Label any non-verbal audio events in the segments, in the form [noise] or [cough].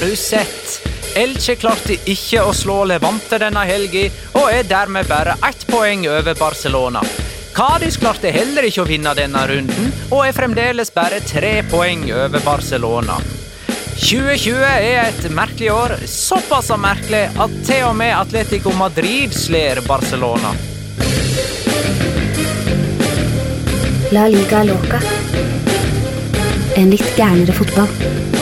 Har du sett? Elche klarte ikke å slå Levante denne helga, og er dermed bare ett poeng over Barcelona. Cádiz klarte heller ikke å vinne denne runden, og er fremdeles bare tre poeng over Barcelona. 2020 er et merkelig år, såpass merkelig at til og med Atletico Madrid slår Barcelona. La liga loca. En litt gærnere fotball.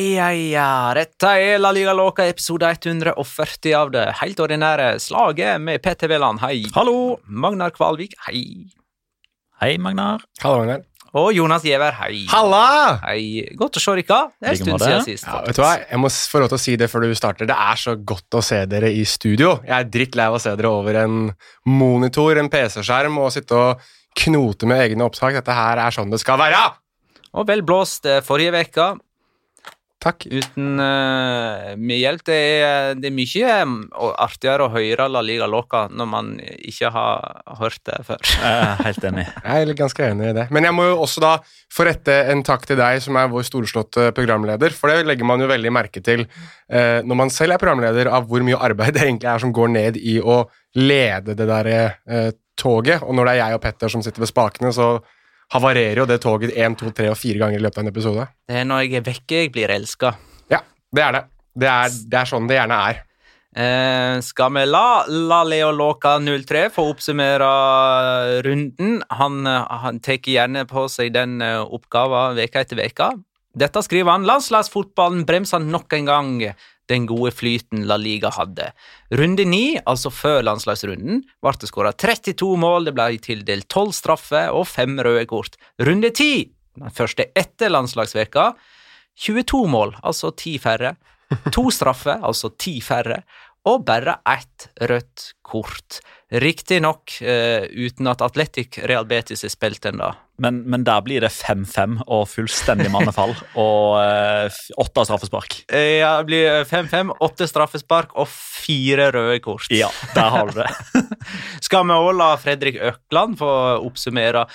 Ja, ja, ja. Dette er La Liga Loca, episode 140 av det helt ordinære slaget med Petter Veland. Hei. Hallo! Magnar Kvalvik. Hei. Hei, Magnar. Hallo, Magnar. Og Jonas Giæver. Hei. Halla! Hei. Godt å se dere. Det er en stund siden sist. Ja, vet du hva? Jeg må få lov til å si det før du starter. Det er så godt å se dere i studio. Jeg er drittlei av å se dere over en monitor, en PC-skjerm, og sitte og knote med egne opptak. Dette her er sånn det skal være! Og vel blåst eh, forrige uke. Takk. Uten uh, mye hjelp. Det er, det er mye eh, artigere å høre La Liga Loca når man ikke har hørt det før. [laughs] Helt enig. Jeg er ganske enig i det. Men jeg må jo også da få rette en takk til deg, som er vår storslåtte programleder. For det legger man jo veldig merke til uh, når man selv er programleder, av hvor mye arbeid [laughs] det egentlig er som går ned i å lede det der uh, toget. Og når det er jeg og Petter som sitter ved spakene, så havarerer jo det toget én, to, tre og fire ganger i løpet av en episode. Det er når jeg er vekke jeg blir elska. Ja, det er det. Det er, det er sånn det gjerne er. Eh, skal vi la La Leo Loca 03 få oppsummere runden? Han, eh, han tar gjerne på seg den eh, oppgaven veka etter veka. Dette skriver han. Landslagsfotballen bremser nok en gang den gode flyten La Liga hadde. Runde ni, altså før landslagsrunden, ble det skåra 32 mål, det ble tildelt 12 straffer og 5 røde kort. Runde ti, den første etter landslagsveka, 22 mål, altså 10 færre. To straffer, altså 10 færre. Og bare ett rødt kort. Riktignok uh, uten at Atletic Real Betis er spilt ennå. Men, men der blir det 5-5 og fullstendig mannefall [laughs] og eh, åtte straffespark. Eh, Ja, det blir 5-5, åtte straffespark og fire røde kort. Ja, der har du det. [laughs] Skal vi også la Fredrik Økland få oppsummere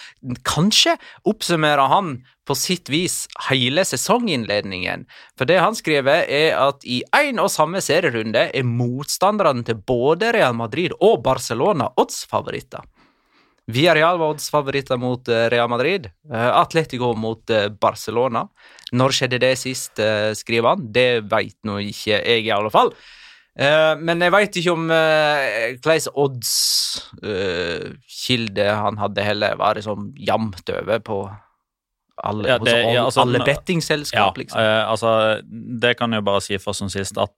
Kanskje oppsummere han på sitt vis hele sesonginnledningen. For det han skriver, er at i én og samme serierunde er motstanderne til både Real Madrid og Barcelona oddsfavoritter. Villarreal var oddsfavoritter mot eh, Real Madrid. eh, Atletico mot eh, Barcelona. Når skjedde det sist, skriver han. Det veit nå ikke jeg, i alle fall. Men jeg veit ikke om uh, hvilken oddskilde han hadde heller. Var det sånn jevnt over på alle, Ja, det- ja, altså, alle bettingselskap, Ja, liksom? eh, altså, det kan jeg bare si først som sist at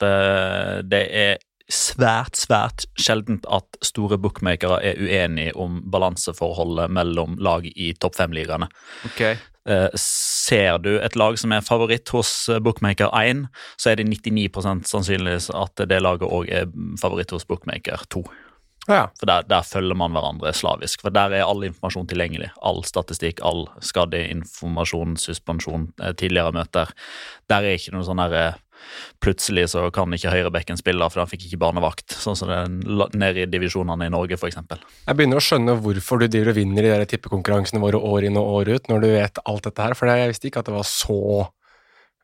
det er svært, svært sjeldent at store bookmakere er uenige om balanseforholdet mellom lag i topp fem-ligaene. Ok. Eh, ser du et lag som er favoritt hos eh, bookmaker 1, så er det 99% sannsynlig at det laget òg er favoritt hos bookmaker 2. Ja, For der, der følger man hverandre slavisk. For der er all informasjon tilgjengelig. All statistikk, all skadeinformasjon, suspensjon, eh, tidligere møter. Der er ikke noe sånn derre Plutselig så kan ikke høyrebekken spille, for han fikk ikke barnevakt. Sånn som det er nede i divisjonene i Norge, f.eks. Jeg begynner å skjønne hvorfor du driver og vinner i de tippekonkurransene våre år inn og år ut, når du vet alt dette her, for jeg visste ikke at det var så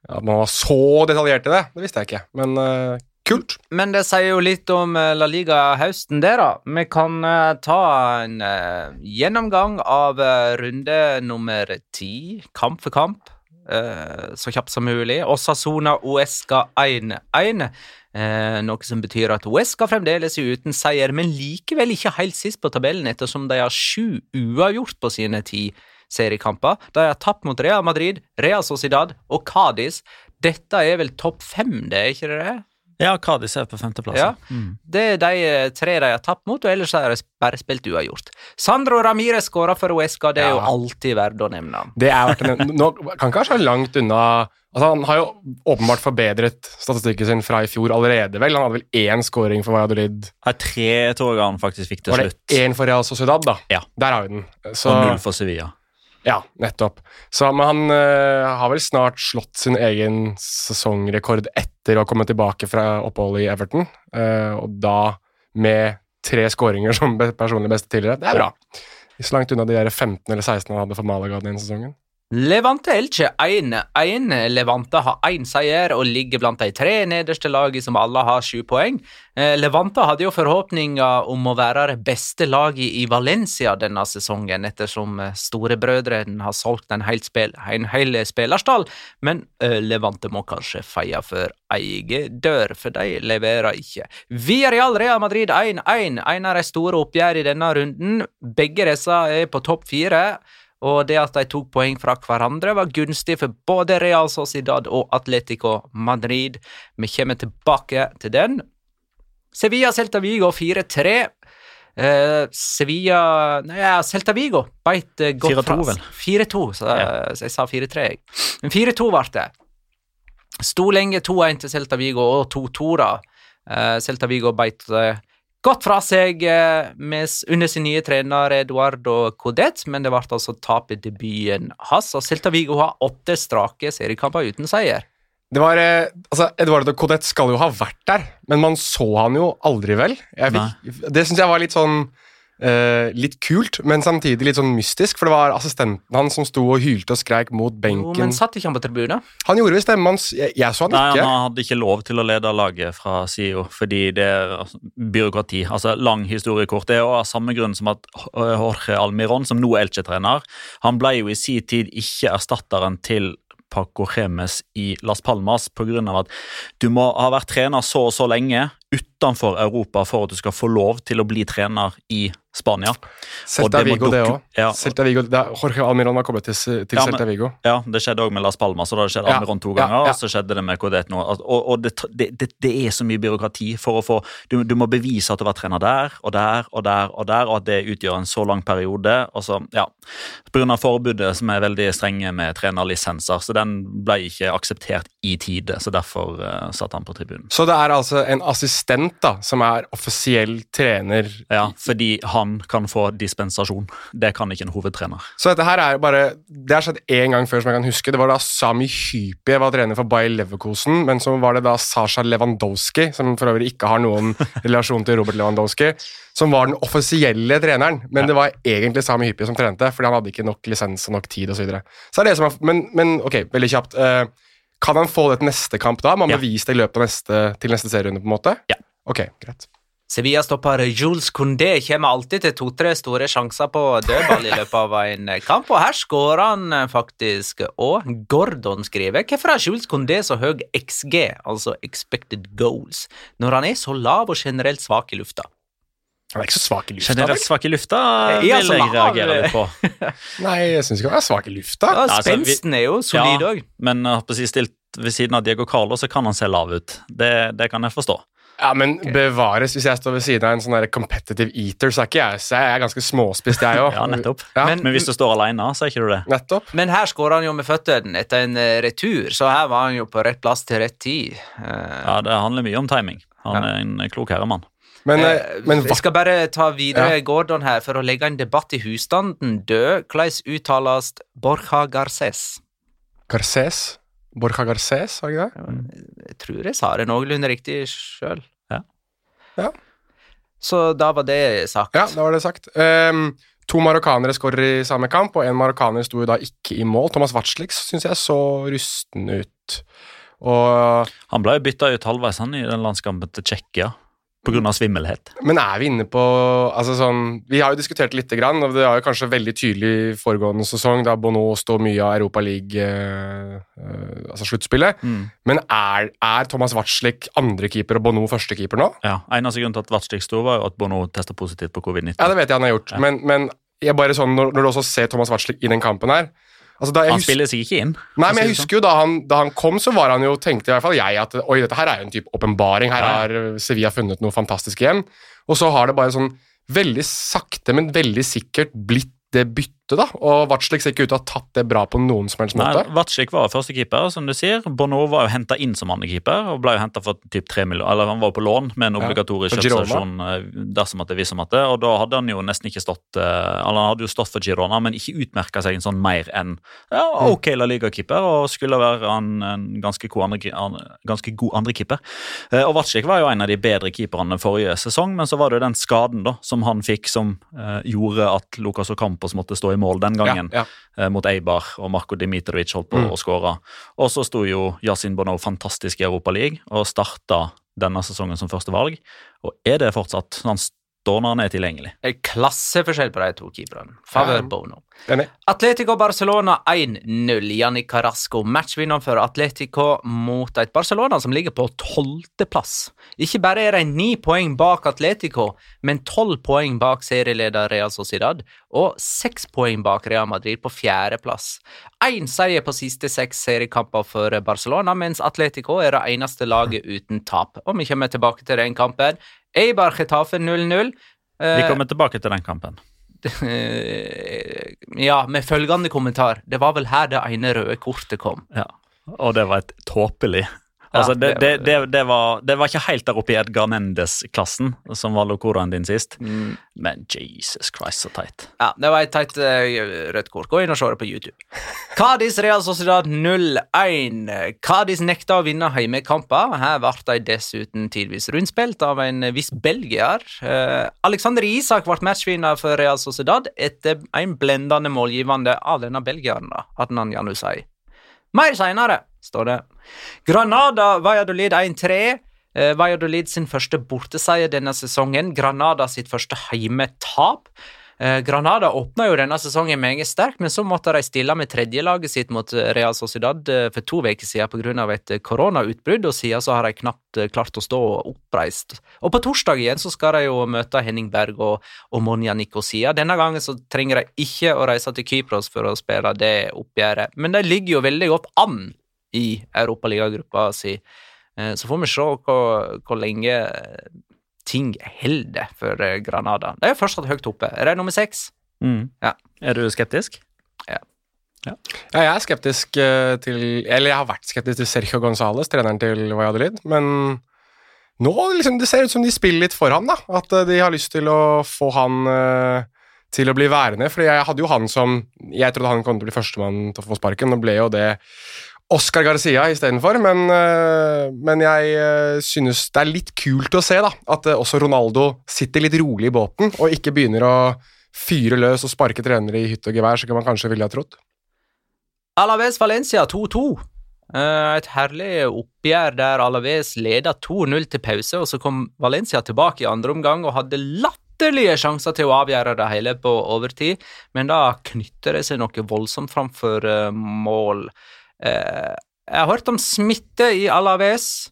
At man var så detaljert i det. Det visste jeg ikke, men uh, kult. Men det sier jo litt om eh, La Liga-høsten det, da. Vi kan uh, ta en uh, gjennomgang av runde nummer ti, kamp for kamp, så kjapt som mulig. Osasona Uesca 1-1. Eh, noe som betyr at Uesca fremdeles er uten seier, men likevel ikke helt sist på tabellen, ettersom de har sju uavgjort på sine ti seriekamper. De har tapt mot Real Madrid, Real Sociedad og Cádiz. Dette er vel topp fem, det er ikke det? Ja, Cádiz er på femteplass. Ja. Mm. Det er de eh, tre de har tapt mot, og ellers har de bare spilt uavgjort. Sandro Ramire skåra for Uesca, det er jo alltid verdt å nevne. Det er verdt å nevne. Nå kan ikke være så langt unna Altså, Han har jo åpenbart forbedret statistikken sin fra i fjor allerede, vel. Han hadde vel én scoring for Valladolid. Er tre tror jeg han faktisk fikk til slutt. Var det én for Real Sociedad, da? Ja. Der har vi den. Så, Og null for Sevilla. Ja, nettopp. Så, men han uh, har vel snart slått sin egen sesongrekord etter å komme tilbake fra oppholdet i Everton, uh, og da med tre skåringer som personlig beste tidligere. Det er bra. Så langt unna de der 15 eller 16 han hadde for Malaga den sesongen. Levante Elche 1-1. Levante har én seier og ligger blant de tre nederste lagene som alle har sju poeng. Eh, Levante hadde jo forhåpninger om å være det beste laget i Valencia denne sesongen, ettersom eh, storebrødrene har solgt en hel, spil, en hel spillerstall, men eh, Levante må kanskje feie for egen dør, for de leverer ikke. Via Real Madrid 1-1, en av de store oppgjørene i denne runden. Begge disse er på topp fire og det at de tok poeng fra hverandre, var gunstig for både Real Sociedad og Atletico Madrid. Vi kommer tilbake til den. Sevilla Celta Vigo 4-3. Eh, Sevilla Nei, ja, Celta Vigo beit eh, godt 4-2 vel? 4-2, så, så jeg sa 4-3, jeg. Men 4-2 ble det. Sto lenge 2-1 til Celta Vigo og 2-2, da. Eh, Celta Vigo beit eh, godt fra seg eh, med, under sin nye trener Eduardo Codet, men det ble altså tap i debuten hans. Og Celta Vigo har åtte strake seriekamper uten seier. Det var, eh, altså, Eduardo Codet skal jo ha vært der, men man så han jo aldri, vel? Jeg fikk, det syns jeg var litt sånn eh, Litt kult, men samtidig litt sånn mystisk, for det var assistenten hans som sto og hylte og skreik mot Jo, benken. men satt ikke han på tribunen? Han gjorde visst det, men jeg, jeg så han Nei, ikke. han hadde ikke lov til å lede laget fra SIO, fordi det er altså, byråkrati. Altså lang historiekort. Det er jo av samme grunn som at Jorge Almiron, som nå er Elche-trener, han ble jo i sin tid ikke erstatteren til Paco Remes i Las Palmas pga. at du må ha vært trener så og så lenge utenfor Europa for at du skal få lov til å bli trener i Spania. Celta Vigo, det òg. Ja. Jorge Almiron var koblet til, til Ja, Celta Vigo. Ja, det skjedde òg med Las Palmas, og da skjedde Ja, Almiron to ganger. ja. Og så skjedde det med Codet nå. Og, og det, det, det, det er så mye byråkrati for å få du, du må bevise at du var trener der og der og der, og der, og at det utgjør en så lang periode. Og så, ja, Pga. forbudet, som er veldig strenge med trenerlisenser, så den ble ikke akseptert i tide. Så derfor uh, satt han på tribunen. Så det er altså en assistent da, som er offisiell trener. Ja, Fordi han kan få dispensasjon. Det kan ikke en hovedtrener. Så dette her er bare Det har skjedd én gang før som jeg kan huske. Det var da Sami Hypie var trener for Bayer Leverkosen, men så var det da Sasha Lewandowski, som for øvrig ikke har noen [laughs] relasjon til Robert Lewandowski, som var den offisielle treneren. Men det var egentlig Sami Hypie som trente, fordi han hadde ikke nok lisens og nok tid osv. Så, videre. så er det som er, men, men ok, veldig kjapt. eh, kan han få det til neste kamp da? Må han Ja. bevise det i løpet av neste, til neste serierunde? på en måte? Ja. Ok, greit. Sevilla-stopper Jules Condé kommer alltid til to-tre store sjanser på dødball i løpet av en kamp, og her skårer han eh, faktisk. Og Gordon skriver hvorfor har Jules Condé så høy XG, altså expected goals, når han er så lav og generelt svak i lufta? Han er ikke så svak i lufta. Generelt [laughs] svak i lufta Ja, vil altså, jeg har- reagere litt på. Nei, jeg syns ikke han er svak i lufta. Ja, altså, Spensten er jo solid Ja. Men uh, si stilt ved siden av Diego Carlo, så kan han se lav ut. Det, det kan jeg forstå. Ja, men bevares. Hvis jeg står ved siden av en sånn competitive eater, så er ikke jeg så jeg er ganske småspist, jeg òg. [laughs] Ja, nettopp. Ja, Men- Men hvis du står alene, så er ikke du det. nettopp. Men her skåra han jo med føttene etter en eh, retur, så her var han jo på rett plass til rett tid. Uh... Ja, Det handler mye om timing. Han Ja. er en klok herremann. Men, Eh, eh, men jeg skal bare ta videre Ja. Gordon her for å legge en debatt i husstanden død. Hvordan uttales Borja Garces? Garces? Borja Garces, var jeg det? Jeg tror jeg sa det noenlunde riktig sjøl. Ja. Ja. Så da var det sagt. Ja, da var det sagt. Um, to marokkanere skårer i samme kamp, og en marokkaner sto jo da ikke i mål. Thomas Watzlik syns jeg så rusten ut. Og, Han ble jo bytta ut halvveis han i den landskampen til Tsjekkia pga. svimmelhet. men er vi inne på altså sånn, Vi har jo diskutert det lite grann, og det var jo kanskje veldig tydelig i foregående sesong, da Bono står mye av Europa League, eh, eh, altså. Mm. Men er, er Thomas Watzlik andrekeeper og Bono førstekeeper nå? Ja, Eneste grunn til at Vatslik sto, var jo at Bono testa positivt på covid-19. Ja, det vet jeg han har gjort, Ja. men, men jeg bare sånn, når, når du også ser Thomas Watzlik i den kampen her altså han husker, spiller seg ikke inn. Nei, men jeg sånn. husker jo da han, da han kom, så var han jo, tenkte i hvert fall jeg at oi, dette her er jo en type åpenbaring. Her har eh, Sevilla funnet noe fantastisk igjen. Og så har det bare sånn veldig sakte, men veldig sikkert blitt det byttet, da. Og Vatslik ser ikke ut til å ha tatt det bra på noen som helst Nei, måte. Vatslik var førstekeeper, som du sier. Bono var jo henta inn som andrekeeper, og ble jo hentet for typ 3 millioner, eller han var jo på lån med en obligatorisk Girona. kjøpsauksjon eh, dersom at det viser at det, og da hadde han jo nesten ikke stått eh, Eller han hadde jo stått for Girona, men ikke utmerka seg en sånn mer enn ja, ok La Liga-keeper, og skulle være en, en ganske god andre, andrekeeper. Eh, og Vatslik var jo en av de bedre keeperne forrige sesong, men så var det jo den skaden da, som han fikk, som eh, gjorde at Lucas Ocampos måtte stå i mål den gangen Ja, eh, mot Eibar, og Marko Dimitrovic holdt på Mm. å skåre. Og så sto jo Yasin Bono fantastisk i Europa League og starta denne sesongen som første valg, og er det fortsatt. Han står når han er tilgjengelig. En klasseforskjell på de to keeperne. Favør Ja. Bono. Enig. Atletico Barcelona 1-0. Janni Carrasco. Matchvinner for Atletico mot et Barcelona som ligger på tolvteplass. Ikke bare er de ni poeng bak Atletico, men tolv poeng bak serieleder Real Sociedad og seks poeng bak Real Madrid på fjerdeplass. Én seier på siste seks seriekamper for Barcelona, mens Atletico er det eneste laget uten tap. Og vi kommer tilbake til den kampen. Eibar Getafe 0-0. Vi Eh, kommer tilbake til den kampen. [laughs] Ja, med følgende kommentar. Det var vel her det ene røde kortet kom. Ja. Og det var et tåpelig Altså, det, det det, var- det, var ikke helt der oppe i Edgar Mendes-klassen, som var locoraen din sist, Mm. men Jesus Christ, så teit. Ja, det var et teit uh, rødt kort. Gå inn og se det på YouTube. Cádiz Real Sociedad 0-1. Cádiz nekta å vinne heimekamper. Her ble de dessuten tidvis rundspilt av en viss belgier. Uh, Alexander Isak ble matchvinner for Real Sociedad etter en blendende målgivende av denne belgieren, da, Adnan Janusai. Mer seinere, står det. Granada Valladolid 1-3. Eh, Valladolid sin første borteseier denne sesongen. Granada sitt første heimetap. Eh, Granada åpna jo denne sesongen meget sterkt, men så måtte de stille med tredjelaget sitt mot eh, Real Sociedad eh, for to uker siden pga. et koronautbrudd, og siden så har de knapt klart å stå oppreist. Og på torsdag igjen så skal de jo møte Henning Berg og, og Monja Nikosia. Denne gangen så trenger de ikke å reise til Kypros for å spille det oppgjøret, men de ligger jo veldig godt an i Europaligagruppa si. Eh, Så får vi se hvor, hvor lenge eh, ting holder for eh, Granada. De er fortsatt høyt oppe. Er de nummer seks? Mm. Ja. Er du skeptisk? Ja, jeg er skeptisk til Eller jeg har vært skeptisk til Sergio Gonzales, treneren til Valladolid, men nå liksom, det ser ut som de spiller litt for ham, da. At de har lyst til å få han til å bli værende. For jeg hadde jo han som Jeg trodde han kom til å bli førstemann til å få sparken. og ble jo det Oscar Garcia istedenfor, men, eh, men jeg eh, synes det er litt kult å se da, at eh, også Ronaldo sitter litt rolig i båten og ikke begynner å fyre løs og sparke trenere i hytte og gevær, som man kanskje ville ha trodd. Alaves Valencia 2-2. Eh, Et herlig oppgjør der Alaves leda 2-0 til pause, og så kom Valencia tilbake i andre omgang og hadde latterlige sjanser til å avgjøre det hele på overtid, men da knytter det seg noe voldsomt framfor mål. Eh, Jeg har hørt om smitte i Alaves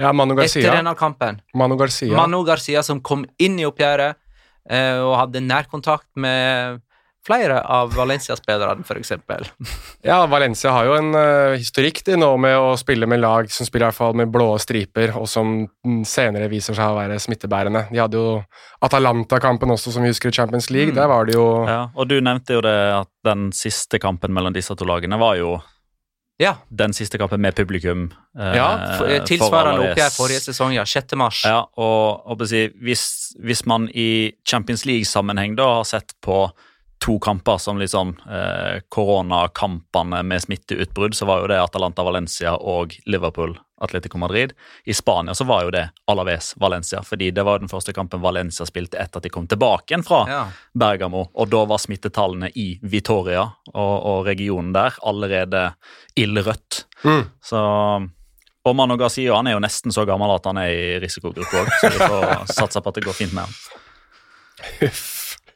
Ja, Manu etter denne kampen. Manu Garcia. Manu Garcia som kom inn i oppgjøret eh, og hadde nærkontakt med flere av Valencia-spillerne, f.eks. [laughs] Ja, Valencia har jo en uh, historikk de nå med å spille med lag som spiller i hvert fall med blå striper, og som senere viser seg å være smittebærende. De hadde jo Atalanta-kampen også, som vi husker i Champions League. Mm. Der var det jo Ja, og du nevnte jo det at den siste kampen mellom disse to lagene var jo Ja, den siste kampen med publikum. eh, ja for, tilsvarende Alaves. oppgjør forrige sesong, ja. 6. mars. Ja, og, og hvis, hvis man i Champions League-sammenheng da har sett på to kamper som liksom eh, koronakampene med smitteutbrudd, så var jo det Atalanta Valencia og Liverpool Atletico Madrid. I Spania så var jo det Alaves Valencia, fordi det var den første kampen Valencia spilte etter at de kom tilbake igjen fra Ja. Bergamo, og da var smittetallene i Vitoria og, og regionen der allerede ildrødt. Mm. Så og Manu Garcia han er jo nesten så gammel at han er i risikogruppe òg, så vi får [laughs] satse på at det går fint med han.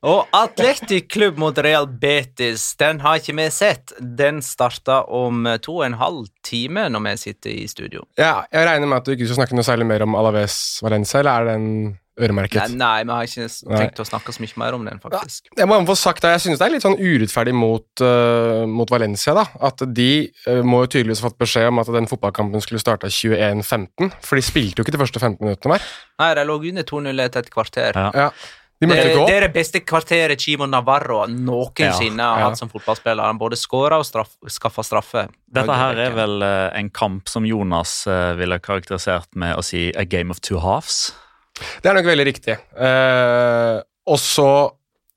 Og Atletic klubb mot Real Betis, den har ikke vi sett. Den starta om to og en halv time når vi sitter i studio. Ja, jeg regner med at du ikke skal snakke noe særlig mer om Alaves Valencia, eller er den Nei, øremerket? nei, vi har ikke Nei. tenkt å snakke så mye mer om den, faktisk. Jeg må få sagt at jeg synes det er litt sånn urettferdig mot, uh, mot Valencia. da, At de uh, må jo tydeligvis ha fått beskjed om at den fotballkampen skulle starte 21.15. For de spilte jo ikke de første 15 minuttene der. Nei, de lå under 2-0 etter et kvarter. Ja. Ja, De Det, møtte ikke det er det beste kvarteret Chimo Navarro noensinne Ja, har ja. hatt som fotballspiller. Han både skåra og straff, skaffa straffe. Dette her er vel eh, en kamp som Jonas eh, ville karakterisert med å si 'a game of two halves'. Det er nok veldig riktig. Eh, og så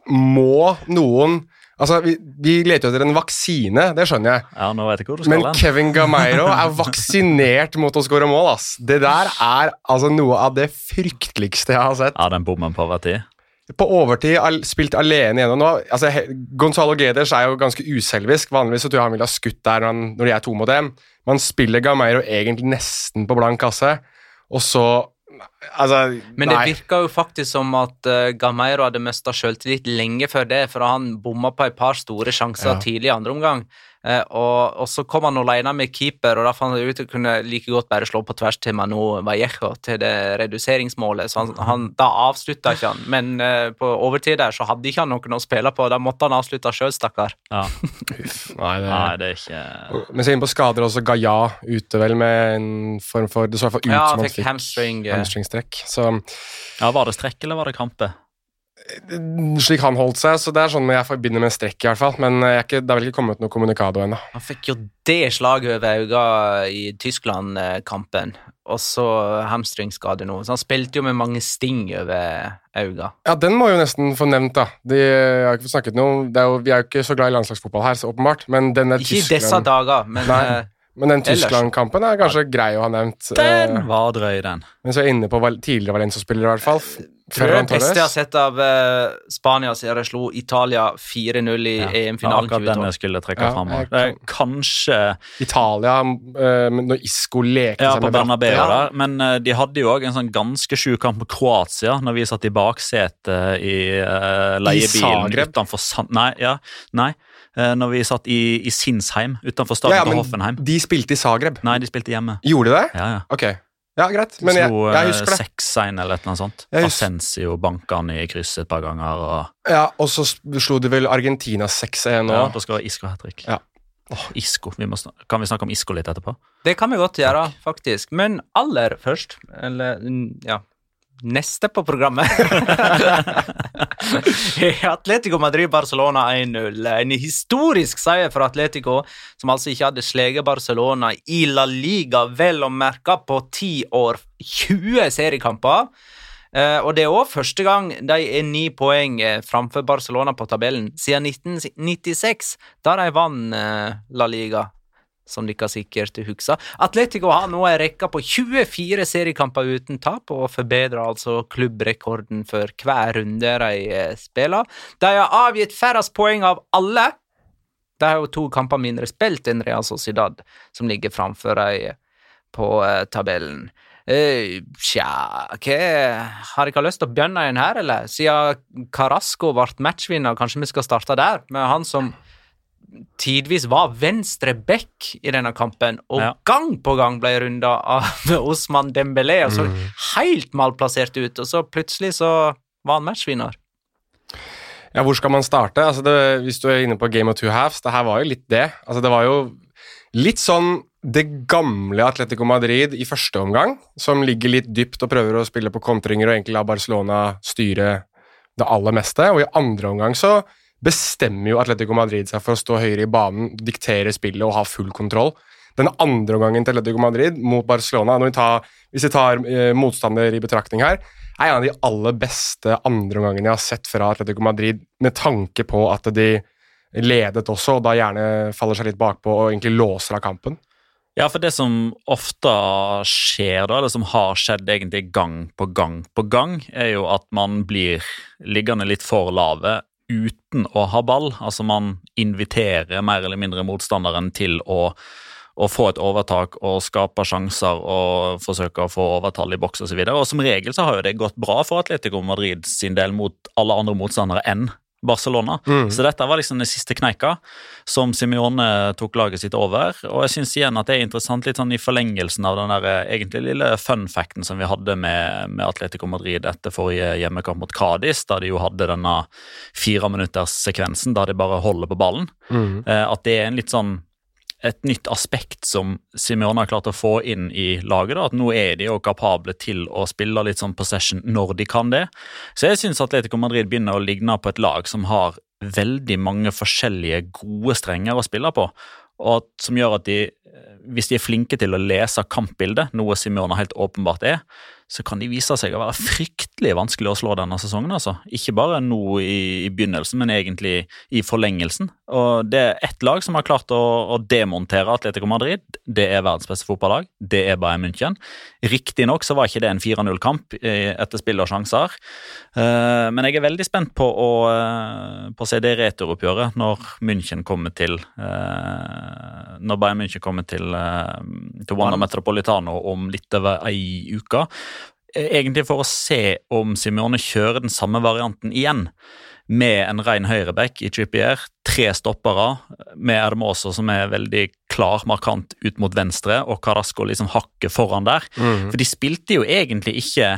må noen Altså, vi, vi leter jo etter en vaksine, det skjønner jeg. Ja, nå vet jeg hvor du skal Men den. Kevin Gameiro [laughs] er vaksinert mot å skåre mål, ass. Det der er altså noe av det frykteligste jeg har sett. Ja, den bommen på hver tid. På overtid al spilt alene gjennom nå. Altså, Gonzalo Geders er jo ganske uselvisk. Vanligvis så tror jeg han ville ha skutt der når, han, når de er to mot én. Man spiller Gameiro egentlig nesten på blank kasse, og så Altså, Men det nei. virka jo faktisk som at uh, Gameiro hadde mista sjøltillit lenge før det, for han bomma på et par store sjanser Ja. tidlig i andre omgang. Eh, og, og så kom han alene med keeper, og da fant han ut at han kunne like godt bare slå på tvers til Manu Vallejo til det reduseringsmålet, så han, han, da avslutta ikke han. Men uh, på overtid der så hadde ikke han noen å spille på, da måtte han avslutte sjøl, stakkar. Ja. [laughs] Nei, det, Nei, det er ikke Men så inn på skader også Gaia ute vel med en form for Det så i hvert fall ut Ja, som han fikk fikk hamstring. eh, hamstringstrekk. Så Ja, Var det strekk, eller var det krampe? Slik han holdt seg, så det er sånn jeg forbinder med strekk, i hvert fall. Men jeg er ikke, det har vel ikke kommet noe kommunikado ennå. Han fikk jo det slaget over øynene i Tyskland-kampen, og så hamstringsskade nå. Så han spilte jo med mange sting over øynene. Ja, den må jo nesten få nevnt, da. De, jeg har ikke fått snakket noe det er jo, Vi er jo ikke så glad i landslagsfotball her, så åpenbart, men den der Ikke i disse dager, men Nei. Men den Tyskland-kampen er kanskje grei å ha nevnt. Den Eh, var drøy, den. men så er jeg inne på val tidligere Valencia-spillere, i hvert fall. tror det beste jeg har sett av uh, Spania siden de slo Italia 4-0 i Ja. EM-finalen Akkurat den jeg skulle trekke Ja, fram. jeg er kanskje Italia, uh, men når Isco lekte Ja, seg på med. Bernabeu Ja. der. Men uh, de hadde jo òg en sånn ganske sjuk kamp på Kroatia, når vi satt i baksetet i uh, leiebilen Zagreb? utenfor. Nei, ja, nei. Eh, når vi satt i, i Sinsheim utenfor Stavanger Ja, ja, Hoffenheim. de spilte i Zagreb. Nei, de spilte hjemme. Gjorde de det? Ja, ja. Ok. Ja, greit. Men jeg, Slo jeg husker det. 6-1 eller et eller annet sånt. Ascensio banka han i krysset et par ganger. Og, Ja, Og så slo de vel Argentina 6-1 ja, da skal Isco hat trick. Ja. Oh, Isco. Vi må kan vi snakke om Isco litt etterpå? Det kan vi godt gjøre, faktisk. Men aller først, eller ja Neste på programmet [laughs] Atletico Madrid-Barcelona 1-0. En historisk seier for Atletico, som altså ikke hadde sleget Barcelona i La Liga, vel å merke på 10 år, 20 seriekamper. Eh, og det er òg første gang de er ni poeng eh, framfor Barcelona på tabellen siden 1996, da de vant eh, La Liga som dere sikkert husker. Atletico har nå en rekke på 24 seriekamper uten tap, og forbedrer altså klubbrekorden for hver runde de eh, spiller. De har avgitt færrest poeng av alle. De har jo to kamper mindre spilt enn Real Sociedad, som ligger framfor dem på eh, tabellen. Eh, Tja, hva Har dere lyst til å bønne en her, eller? Siden Carasco ble matchvinner, kanskje vi skal starte der, med han som tidvis var venstre back i denne kampen, og Ja. gang på gang ble runda av [laughs] Osman Dembélé, og så helt malplassert ut, og så plutselig så var han matchvinner. Ja, hvor skal man starte? Altså det, hvis du er inne på Game of Two Halves, det her var jo litt det. Altså det var jo litt sånn det gamle Atletico Madrid i første omgang, som ligger litt dypt og prøver å spille på kontringer og egentlig la Barcelona styre det aller meste. Og i andre omgang så bestemmer jo Atletico Madrid seg for å stå høyere i banen, diktere spillet og ha full kontroll. Den andre omgangen til Atletico Madrid mot Barcelona, vi tar, hvis vi tar eh, motstander i betraktning her, er en av de aller beste andre omgangene jeg har sett fra Atletico Madrid, med tanke på at de ledet også, og da gjerne faller seg litt bakpå og egentlig låser av kampen. Ja, for det som ofte skjer, da, eller som har skjedd egentlig gang på gang på gang, er jo at man blir liggende litt for lave uten å ha ball. Altså man inviterer mer eller mindre motstanderen til å, å få et overtak og skape sjanser og forsøke å få overtall i boks osv. Som regel så har jo det gått bra for Atletico Madrid sin del mot alle andre motstandere enn Barcelona. Mm. Så dette var liksom den siste kneika som Simione tok laget sitt over. Og jeg syns igjen at det er interessant litt sånn i forlengelsen av den der eh, egentlig lille fun facten som vi hadde med, med Atletico Madrid etter forrige hjemmekamp mot Cádiz, da de jo hadde denne fireminutterssekvensen da de bare holder på ballen. Mm. Eh, At det er en litt sånn et nytt aspekt som Simione har klart å få inn i laget. da, At nå er de jo kapable til å spille litt sånn possession når de kan det. Så jeg syns Atletico Madrid begynner å ligne på et lag som har veldig mange forskjellige gode strenger å spille på. Og som gjør at de hvis de er flinke til å lese kampbildet, noe Simione helt åpenbart er, så kan de vise seg å være fryktelig vanskelig å slå denne sesongen. altså. Ikke bare nå i, i begynnelsen, men egentlig i forlengelsen. Og Det er ett lag som har klart å, å demontere Atletico Madrid. Det er verdens beste fotballag. Det er Bayern München. Riktignok så var ikke det en 4-0-kamp etter spill og sjanser. Uh, men jeg er veldig spent på å, uh, på å se det returoppgjøret når München kommer til uh, Når Bayern München kommer til, til Wanda Metropolitano om litt over ei uke egentlig for å se om Simione kjører den samme varianten igjen. Med en ren høyreback i Trippier, tre stoppere, med Ermoso som er veldig klar, markant ut mot venstre, og Carasco liksom hakket foran der. Mm. For de spilte jo egentlig ikke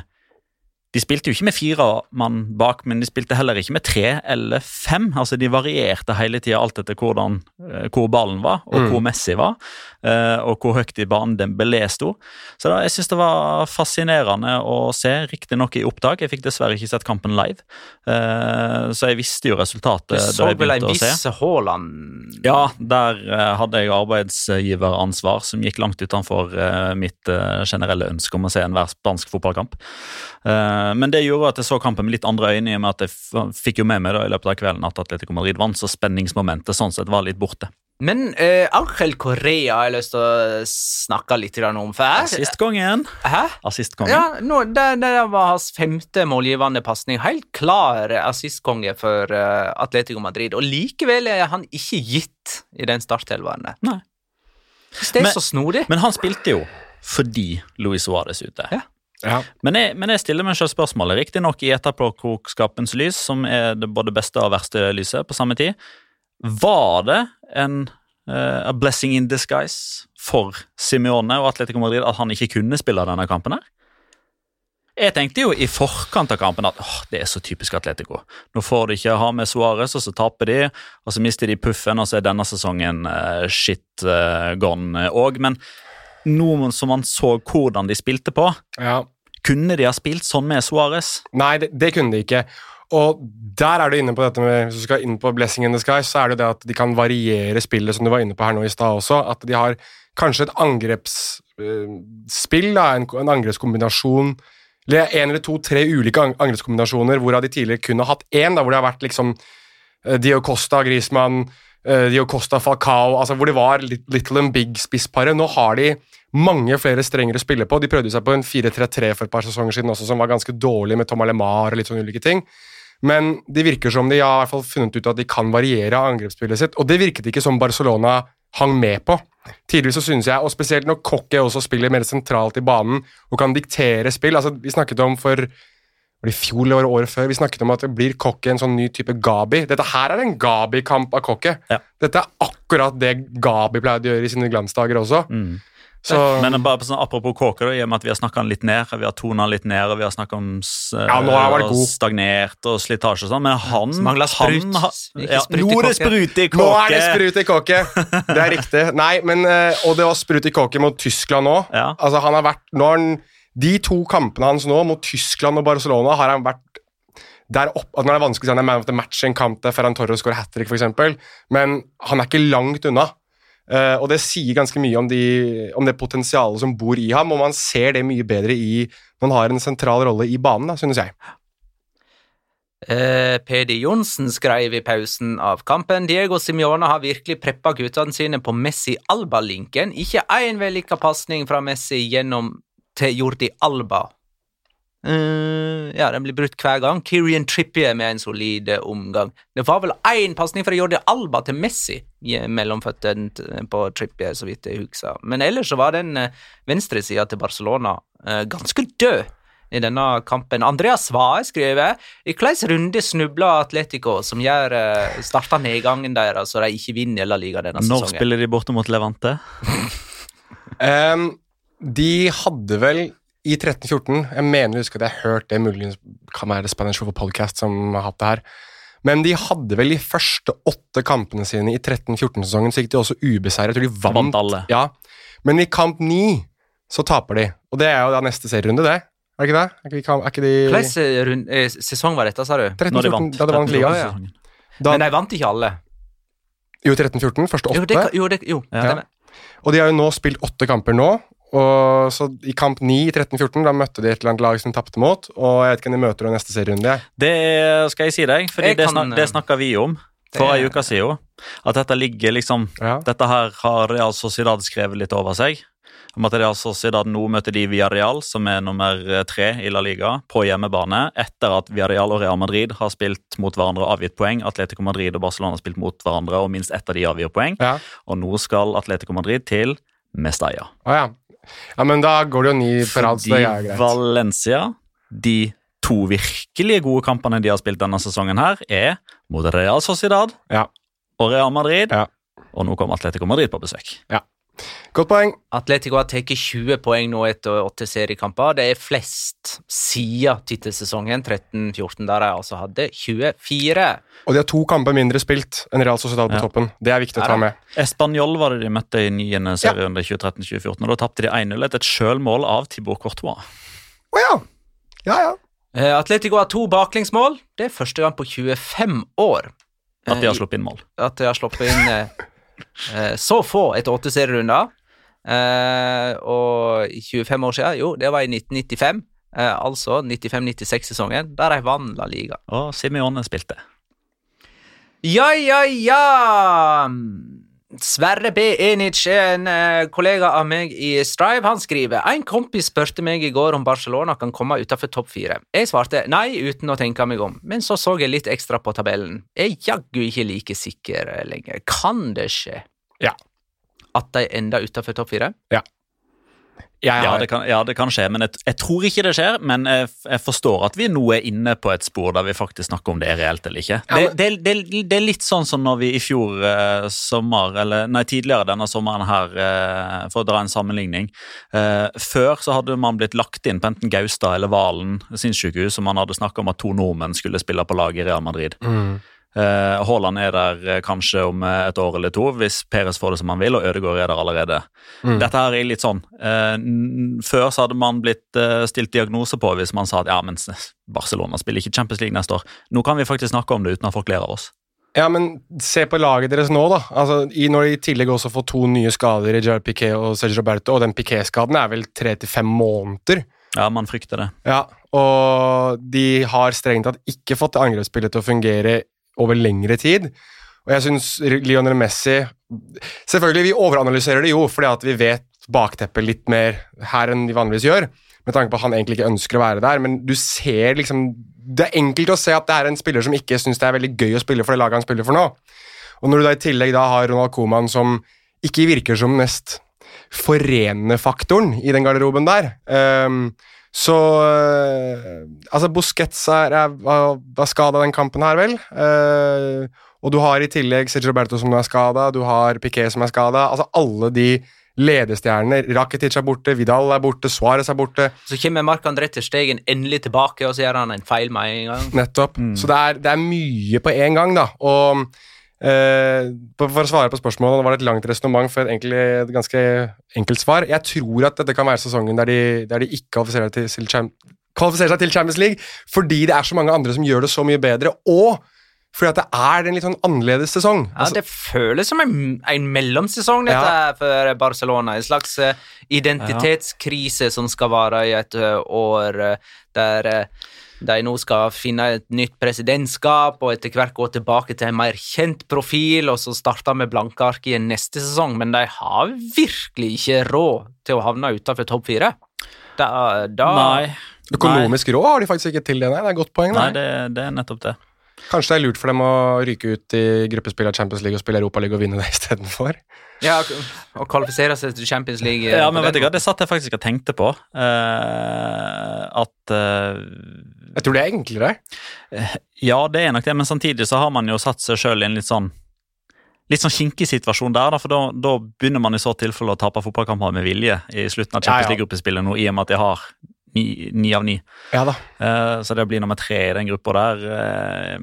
de spilte jo ikke med fire mann bak, men de spilte heller ikke med tre eller fem. Altså De varierte hele tida alt etter hvordan, eh, hvor ballen var, og Mm. hvor Messi var, eh, og hvor høyt i banen Dembélé sto. Så da, jeg syns det var fascinerende å se, riktignok i opptak. Jeg fikk dessverre ikke sett kampen live, eh, så jeg visste jo resultatet Du så vel en viss Haaland Ja, der hadde jeg arbeidsgiveransvar som gikk langt utenfor mitt generelle ønske om å se enhver spansk fotballkamp. Eh, men det gjorde at jeg så kampen med litt andre øyne, i og med at jeg fikk jo med meg da i løpet av kvelden at Atletico Madrid vant, så spenningsmomentet sånn sett var litt borte. Men uh, Angel Correa har jeg lyst til å snakke litt om. For Assistkongen. Assistkongen. Ja, no, det, det var hans femte målgivende pasning. Helt klar assistkonge for uh, Atletico Madrid. Og likevel er han ikke gitt i den startelveren. Nei. Det er Men- så snodig. Men han spilte jo fordi Luis Suárez er ute. Ja. Ja. Men jeg, men jeg stiller meg selv spørsmålet, riktignok i etterpåklokskapens lys, som er det både beste og verste lyset på samme tid. Var det en uh, blessing in disguise for Simione og Atletico Madrid at han ikke kunne spille denne kampen her? Jeg tenkte jo i forkant av kampen at åh, det er så typisk Atletico. Nå får de ikke ha med Suárez, og så taper de, og så mister de puffen, og så er denne sesongen uh, shit uh, gone òg. Men nå som man så hvordan de spilte på, ja. kunne de ha spilt sånn med Suárez? Nei, det, det kunne de ikke. Og der er du inne på dette med Hvis du skal inn på blessing in the sky, så er det det at de kan variere spillet, som du var inne på her nå i stad også. At de har kanskje et angrepsspill, da, en, en angrepskombinasjon eller En eller to-tre ulike angrepskombinasjoner, hvorav de tidligere kun har hatt én, da, hvor det har vært liksom eh, Dio Costa, Griezmann, eh, Dio Costa, Falcao altså Hvor de var lit- little and big spissparet. Nå har de mange flere strenger å spille på. De prøvde seg på en 4-3-3 for et par sesonger siden også, som var ganske dårlig med Tom Alemar og litt sånne ulike ting. Men det virker som de har i hvert fall funnet ut at de kan variere angrepsspillet sitt, og det virket ikke som Barcelona hang med på. Tidligere så synes jeg, og spesielt når Coque også spiller mer sentralt i banen og kan diktere spill altså Vi snakket om for var det i fjor eller året før, vi snakket om at det blir Kokke en sånn ny type Gabi. Dette her er en Gabi-kamp av Kokke. Ja. Dette er akkurat det Gabi pleide å gjøre i sine glansdager også. Mm. Så Men bare på sånn, apropos Kåke, da, i og med at vi har snakka litt ned, vi har tona litt ned, og vi har snakka om Ja, nå har vært og god. stagnert og slitasje og sånn, men han Mangla sprut. han Ja, sprut i nå er det sprut i Nå er det sprut i kåke! Det er riktig. Nei, men, eh, og det var sprut i kåke mot Tyskland òg. Ja. Altså, han har vært, nå har han, de to kampene hans nå, mot Tyskland og Barcelona, har han vært der opp, at Når det er vanskelig å si han er man of the match en kamp der Ferran Torres skårer hat trick, f.eks., men han er ikke langt unna. Uh, og det sier ganske mye om, de, om det potensialet som bor i ham, og man ser det mye bedre i når han har en sentral rolle i banen, da, synes jeg. Uh, Pedi Johnsen skrev i pausen av kampen Diego Simione har virkelig preppa guttene sine på Messi-Alba-linken. Ikke én vellykka pasning fra Messi gjennom til Jordi Alba. Uh, ja, den blir brutt hver gang. Kyrian Trippier med en solid eh, omgang. Det var vel én pasning fra Jordi Alba til Messi mellom føttene på Trippier, så vidt jeg husker. Men ellers så var den venstresida til Barcelona uh, ganske død i denne kampen. Andreas Svae skriver i hvilken runde snubla Atletico som gjør uh, starta nedgangen deres så de ikke vinner La Liga denne Når sesongen? spiller de borte mot Levante? [laughs] [laughs] Ehm, de hadde vel i 13-14 Jeg mener å huske at jeg har hørt det, muligens kan være Spanish Over Podcast som har hatt det her. Men de hadde vel de første åtte kampene sine i 13-14-sesongen, så gikk de også ubeseiret. Jeg tror de vant. Vant alle. Ja. Men i kamp ni så taper de. Og det er jo da neste serierunde, det. Er det ikke det? Er ikke, de er ikke de Hvilken eh, sesong var dette, sa du? 13-14, Når de vant. da de vant 13 ligaen. ja. Da, Men de vant ikke alle. jo, 13-14, første Jo, det, jo, det, jo Ja. Ja. Og de har jo nå spilt åtte kamper nå. Og så I kamp 9 i 13-14 da møtte de et eller annet lag som tapte mot. Og jeg vet ikke om de møter i neste serierunde. Det skal jeg si deg, for det, kan, snak, det snakka vi om for det- ei uke siden. At dette ligger liksom Ja. Dette her har Real Sociedad skrevet litt over seg. Om at Real Sociedad nå møter de Villarreal, som er nummer tre i La Liga, på hjemmebane, etter at Villarreal og Real Madrid har spilt mot hverandre og avgitt poeng. Atletico Madrid og Barcelona har spilt mot hverandre, og minst ett av de avgir poeng. Ja. Og nå skal Atletico Madrid til Mestalla. Oh, ja. Ja, men da går det jo ni på rad, så det er Fordi greit. Valencia, de to virkelig gode kampene de har spilt denne sesongen, her, er mot Real Sociedad Ja. og Real Madrid. Ja. Og nå kommer Atletico Madrid på besøk. Godt poeng. Atletico har tatt 20 poeng nå etter åtte seriekamper. Det er flest siden tittelsesongen 13-14, der de altså hadde 24. Og de har to kamper mindre spilt enn Real Sociedad på Ja. toppen. Det er viktig å ta med. Espanol var det de møtte i niende serierunde 2013-2014, og da tapte de 1-0 etter et sjølmål av Tibor Courtois. Å ja! Ja, ja. Eh, Atletico har to baklengsmål. Det er første gang på 25 år At de eh, har sluppet inn mål. at de har sluppet inn eh, eh, så få etter åtte serierunder. Eh, og 25 år siden, jo, det var i 1995. Eh, altså 95-96-sesongen, der de vant La Liga. Og Simione spilte. Ja, ja, ja! Sverre B. Enic er en eh, kollega av meg i Strive. Han skriver En kompis spurte meg i går om Barcelona kan komme utenfor topp fire. Jeg svarte nei uten å tenke meg om, men så så jeg litt ekstra på tabellen. Jeg er jaggu ikke like sikker eh, lenger. Kan det skje? Ja. At de ender utenfor topp fire? Jeg Ja, det kan, ja, det kan skje, men jeg, jeg tror ikke det skjer. Men jeg, jeg forstår at vi nå er inne på et spor der vi faktisk snakker om det er reelt eller ikke. Ja, Det, men- det, det, det er litt sånn som når vi i fjor eh, sommer, eller nei, tidligere denne sommeren her, eh, for å dra en sammenligning eh, Før så hadde man blitt lagt inn på enten Gaustad eller Valen sinnssykehus, og man hadde snakka om at to nordmenn skulle spille på lag i Real Madrid. mm. Eh, Haaland er der eh, kanskje om eh, et år eller to, hvis Peres får det som han vil, og Ødegaard er der allerede. Mm. Dette her er litt sånn Før så hadde man blitt stilt diagnose på hvis man sa at ja, men Barcelona spiller ikke Champions League neste år. Nå kan vi faktisk snakke om det uten at folk ler av oss. Ja, men se på laget deres nå, da. Altså, når de i tillegg også får to nye skader i Gerard Piquet og Sergio Roberto, og den Piquet-skaden er vel tre til fem måneder. Ja, man frykter det. Ja, og de har strengt tatt ikke fått angrepsspillet til å fungere over lengre tid. Og jeg syns Lionel Messi Selvfølgelig, vi overanalyserer det jo, fordi at vi vet bakteppet litt mer her enn vi vanligvis gjør, med tanke på at han egentlig ikke ønsker å være der, men du ser liksom Det er enkelt å se at det er en spiller som ikke syns det er veldig gøy å spille for det laget han spiller for nå. Og når du da i tillegg da har Ronald Coman som ikke virker som mest forenende faktoren i den garderoben der. ehm, så øh, Altså, Busquets er, er, skada den kampen her, vel. Uh, og du har i tillegg Sergio Roberto som er skada, du har Piquet som er skada. Altså, alle de ledestjernene. Rakitic er borte, Vidal er borte, Suárez er borte. Så kommer Marc-André til Stegen endelig tilbake, og så gjør han en feil med en gang. Nettopp. Så det er, det er mye på én gang, da. Og på- for å svare på spørsmålet, det var et langt resonnement for et, egentlig, et ganske enkelt svar. Jeg tror at dette kan være sesongen der de, der de ikke kvalifiserer, til, til, kvalifiserer seg til Champions League, fordi det er så mange andre som gjør det så mye bedre, og fordi at det er en litt sånn annerledes sesong. Ja, Altså, Det føles som en, en mellomsesong dette Ja. for Barcelona. En slags eh, identitetskrise som skal vare i et eh, år, der de nå skal finne et nytt presidentskap og etter hvert gå tilbake til en mer kjent profil, og så starte med blanke ark i neste sesong, men de har virkelig ikke råd til å havne utenfor topp fire. Da, da Nei, økonomisk råd har de faktisk ikke til det, nei. Det er et godt poeng. nei Nei. det, det er nettopp det. Kanskje det er lurt for dem å ryke ut i gruppespill av Champions League og spille Europaliga og vinne det [laughs] istedenfor. Ja, og kvalifisere seg til Champions League eh, Ja, men vet du hva, Det satt jeg faktisk og tenkte på. Uh, at eh, Jeg tror det er enklere. Ja, det er nok det, men samtidig så har man jo satt seg sjøl i en litt sånn Litt sånn kinkig situasjon der, for da, da begynner man i så tilfelle å tape fotballkamper med vilje i slutten av Champions. League-gruppespillet nå, i og med at de har ni, ni av ni. Ja da. Eh, så det å bli nummer tre i den gruppa der eh,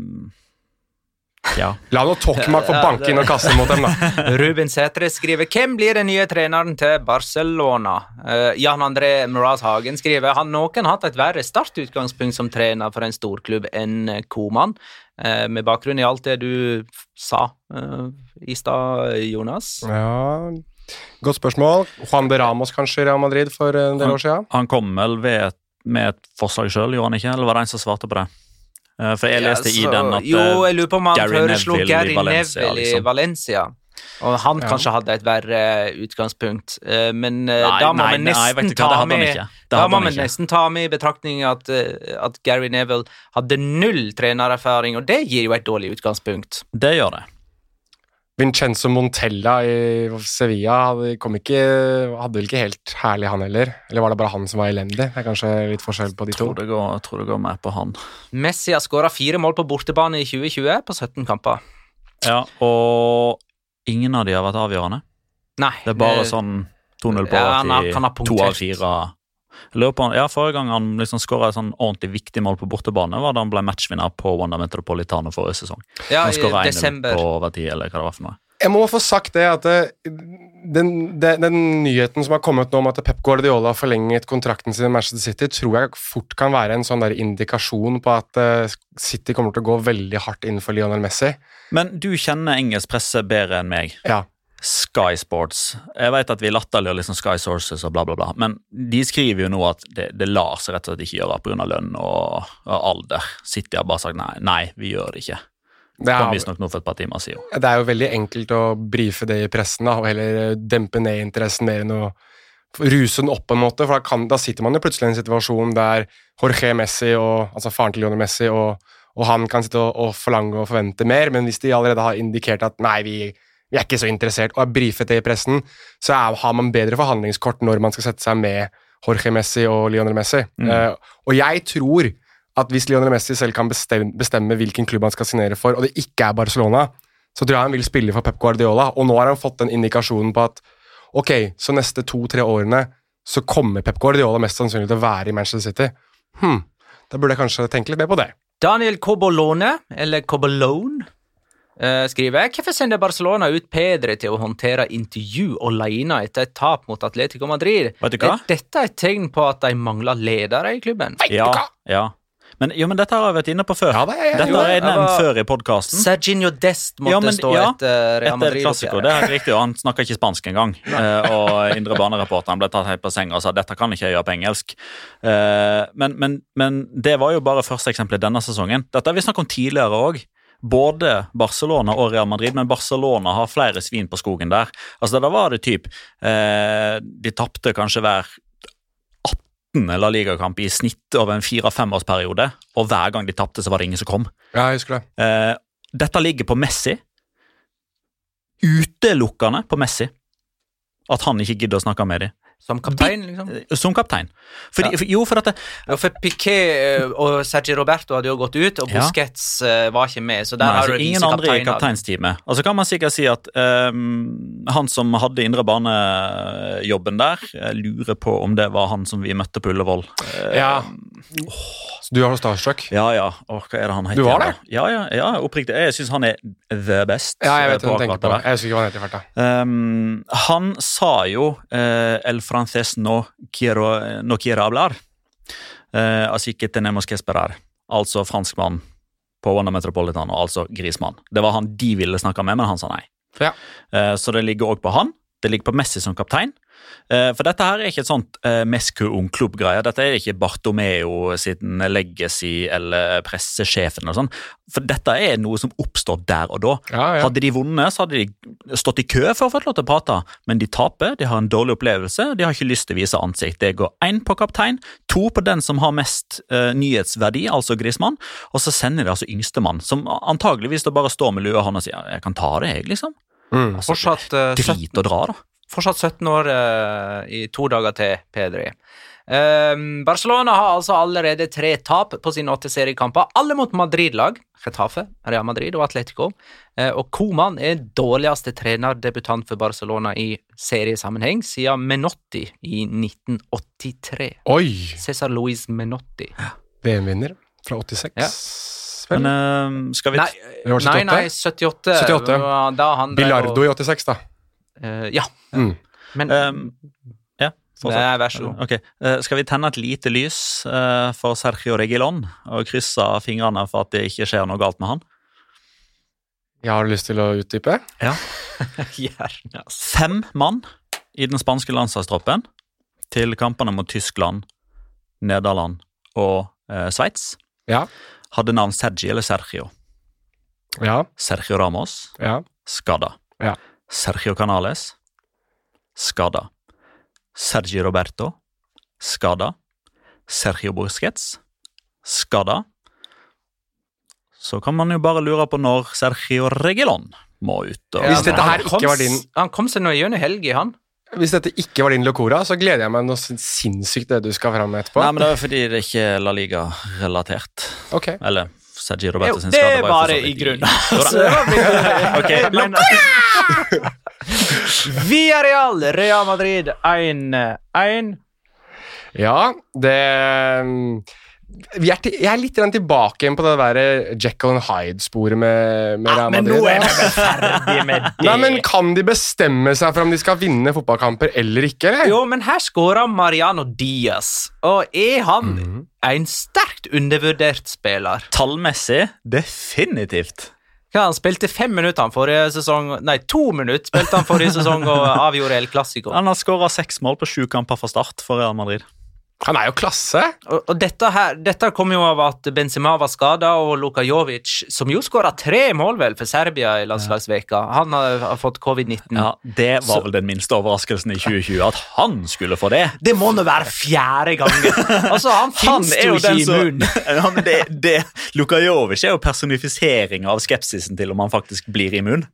Ja. La nå Tokmak få banke inn og kaste mot dem, da. [laughs] Ruben Sætre skriver Hvem blir den nye treneren til Barcelona? Uh, Jan André Muraz Hagen skriver Har noen hatt et verre startutgangspunkt som trener for en storklubb enn eh, Koman? Uh, med bakgrunn i alt det du sa uh, i stad, Jonas. Ja, Godt spørsmål. Juan de Ramos kanskje i Real Madrid for en del år siden? Han kom vel med et forslag sjøl, gjorde han ikke? Eller var det en som svarte på det? Eh, For jeg leste Ja, i den at Jo, eh, jeg lurer på om han Gary foreslo Neville i Gary Valencia, Neville i liksom. Valencia. Og han Ja. kanskje hadde et verre utgangspunkt, eh, men eh, Nei, da må man vi nesten ta med nesten ta i betraktning at, at Gary Neville hadde null trenererfaring, og det gir jo et dårlig utgangspunkt. Det gjør det. Vincenzo Montella i Sevilla hadde, kom ikke, hadde vel ikke helt herlig, han heller? Eller var det bare han som var elendig? Det er kanskje litt forskjell på de to. Tror det går, tror det går mer på han. Messi har skåra fire mål på bortebane i 2020 på 17 kamper. Ja, og ingen av de har vært avgjørende. Nei. Det er bare sånn 2-0 på Ja, han har- han har to av fire. Jeg lurer på, ja, Forrige gang han liksom skåra et sånn ordentlig viktig mål på bortebane, var da han ble matchvinner på Wanda Metropolitano forrige sesong. Ja, Han i 1-0 desember. på overtid, eller hva det var for noe. Jeg må få sagt det at det, den, den, den nyheten som har kommet nå om at Pep Guardiola har forlenget kontrakten sin i Manchester City, tror jeg fort kan være en sånn der indikasjon på at eh, City kommer til å gå veldig hardt innenfor Lionel Messi. Men du kjenner engelsk presse bedre enn meg. Ja. Sky Sports. Jeg vet at vi latterliggjør liksom Sky Sources og bla, bla, bla, men de skriver jo nå at det, det lar seg rett og slett ikke gjøre pga. lønn og, og alder. City har bare sagt nei, nei, vi gjør det ikke. Det er, det er jo veldig enkelt å brife det i pressen, da, og heller eh, dempe ned interessen mer enn å ruse den opp på en måte, for da, kan, da sitter man jo plutselig i en situasjon der Jorge Messi, og, altså faren til Lionel Messi, og, og han kan sitte og, og forlange og forvente mer, men hvis de allerede har indikert at nei, vi, vi er ikke så interessert, og har brifet det i pressen, så er, har man bedre forhandlingskort når man skal sette seg med Jorge Messi og Lionel Messi. Mm. Uh, og jeg tror at hvis Lionel Messi selv kan bestemme, bestemme hvilken klubb han skal signere for, og det ikke er Barcelona, så tror jeg han vil spille for Pep Guardiola, og nå har han fått den indikasjonen på at ok, så neste to-tre årene så kommer Pep Guardiola mest sannsynlig til å være i Manchester City. Hm, da burde jeg kanskje tenke litt mer på det. Daniel Cobolone, eller Cobolone, skriver Hvorfor sender Barcelona ut Pedre til å håndtere intervju alene etter et tap mot Atletico Madrid? Vet du hva? Er dette et tegn på at de mangler ledere i klubben? Vet du hva? ja. Men, jo, men dette har jeg vært inne på før. Ja, det Dette jo, har jeg nevnt var- før i podkasten. Serginho Dest måtte Ja, men- stå ja, etter Real Etter Madrid. klassiker, det er riktig, og han snakker ikke spansk engang. uh, og indre banereporteren ble tatt helt på senga og sa dette kan ikke jeg gjøre på engelsk. Uh, men, men, men det var jo bare første eksempelet denne sesongen. Dette har vi snakket om tidligere òg. Både Barcelona og Real Madrid, men Barcelona har flere svin på skogen der. Altså, Da var det typ eh, De tapte kanskje hver 18. La Liga-kamp i snitt over en fire-femårsperiode, og hver gang de tapte, så var det ingen som kom. Ja, jeg husker det. Eh, dette ligger på Messi. Utelukkende på Messi. At han ikke gidder å snakke med dem. Som kaptein, liksom. Som kaptein. Fordi, Ja. for, jo, for at det, Ja, for Piquet eh, og Sergio Roberto hadde jo gått ut, og Busquets ja. var ikke med. Så der nei, har altså, du ingen andre i kapteinsteamet. Og så kan man sikkert si at um, han som hadde indre banejobben der, jeg lurer på om det var han som vi møtte på Ullevål. ja. Ja. Så du har starstruck? ja, ja. Åh, hva er det han heter? Du var det? Ja, ja, ja oppriktig. Jeg syns han er the best. Ja, jeg eh, vet hva du tenker på. Jeg husker ikke hva han heter i farta. Um, han sa jo uh, El frances no quiero, no quiero hablar. Uh, así que tenemos que esperar. Altså franskmann på Wanda Metropolitan, og altså grismann. Det var han de ville snakke med, men han sa nei. Ja. Uh, så det ligger òg på han. Det ligger på Messi som kaptein. Eh, for dette her er ikke et sånt uh, Mescu ung klubb-greie. Dette er ikke Bartomeo siden legacy eller pressesjefen eller sånn. For dette er noe som oppstår der og da. Ja, ja. Hadde de vunnet, så hadde de stått i kø for å få lov til å prate, men de taper, de har en dårlig opplevelse, de har ikke lyst til å vise ansikt. Det går én på kaptein, to på den som har mest uh, nyhetsverdi, altså Grismann, og så sender de altså yngstemann, som antageligvis da bare står med lua i hånda og sier jeg kan ta det, jeg, liksom. Mm. Altså, Fortsatt, uh, Drit å dra, da. Fortsatt 17 år eh, i to dager til Pedri. Ehm, Barcelona har altså allerede tre tap på sine åtte seriekamper, alle mot Madrid-lag. Getafe, Real Madrid og Atletico. Eh, og Coman er dårligste trenerdebutant for Barcelona i seriesammenheng siden Menotti i 1983. Oi! Cæsar Luis Menotti. VM-vinner fra 86. Ja. Men eh, skal vi Nei, nei, 78? nei, 78. 78. Da han Bilardo og- i 86, da. Eh, ja. Mm. Men Um, Ja, fortsatt. Nei, vær så god. Okay. Uh, Skal vi tenne et lite lys uh, for Sergio Regilon og krysse fingrene for at det ikke skjer noe galt med han? Jeg har lyst til å utdype. [laughs] Gjerne, altså. Fem mann i den spanske landslagstroppen til kampene mot Tyskland, Nederland og eh, Sveits Ja. hadde navn Sergi eller Sergio. Ja. Sergio Ramos Ja. skada. Ja. Sergio Canales skada. Sergi Roberto skada. Sergio Busquets skada. Så kan man jo bare lure på når Sergio Regilon må ut. Og, Hvis dette her ikke var din- Han kom seg nå gjennom helga, han. Hvis dette ikke var din Locora, så gleder jeg meg noe sinnssykt det du skal fram med etterpå. Nei, men det er fordi det ikke er La Liga-relatert. Ok. Eller Sergi Jo, Roberto sin det er bare i grunnen. [laughs] Jo da. [laughs] Så det var blitt- [laughs] Ok, Jeg mener- Villarreal, Real Madrid 1-1. Ja, det er til, Jeg er litt tilbake igjen på det der Jekyll and Hyde-sporet med, med Real Men nå er vi ferdig med det. [laughs] Nei, men Kan de bestemme seg for om de skal vinne fotballkamper eller ikke? eller? Jo, men her skåra Mariano Diaz, og er han Mhm. en sterkt undervurdert spiller? Tallmessig definitivt. Ja, han spilte fem minutter han forrige sesong Nei, to minutter spilte han forrige sesong og avgjorde El Clásico. Han har skåra seks mål på sju kamper fra start for Real Madrid. Han er jo klasse. Og, og dette her, dette kom jo av at Benzema var skada, og Luka Jovic, som jo skåra tre mål vel for Serbia i landslagsveka, han har, har fått covid-19. Ja, Det var Så- vel den minste overraskelsen i 2020, at han skulle få det. Det må nå være fjerde gangen! [laughs] Altså, han fins jo ikke immun. [laughs] ja, men det, det, Luka Jovic er jo personifisering av skepsisen til om han faktisk blir immun.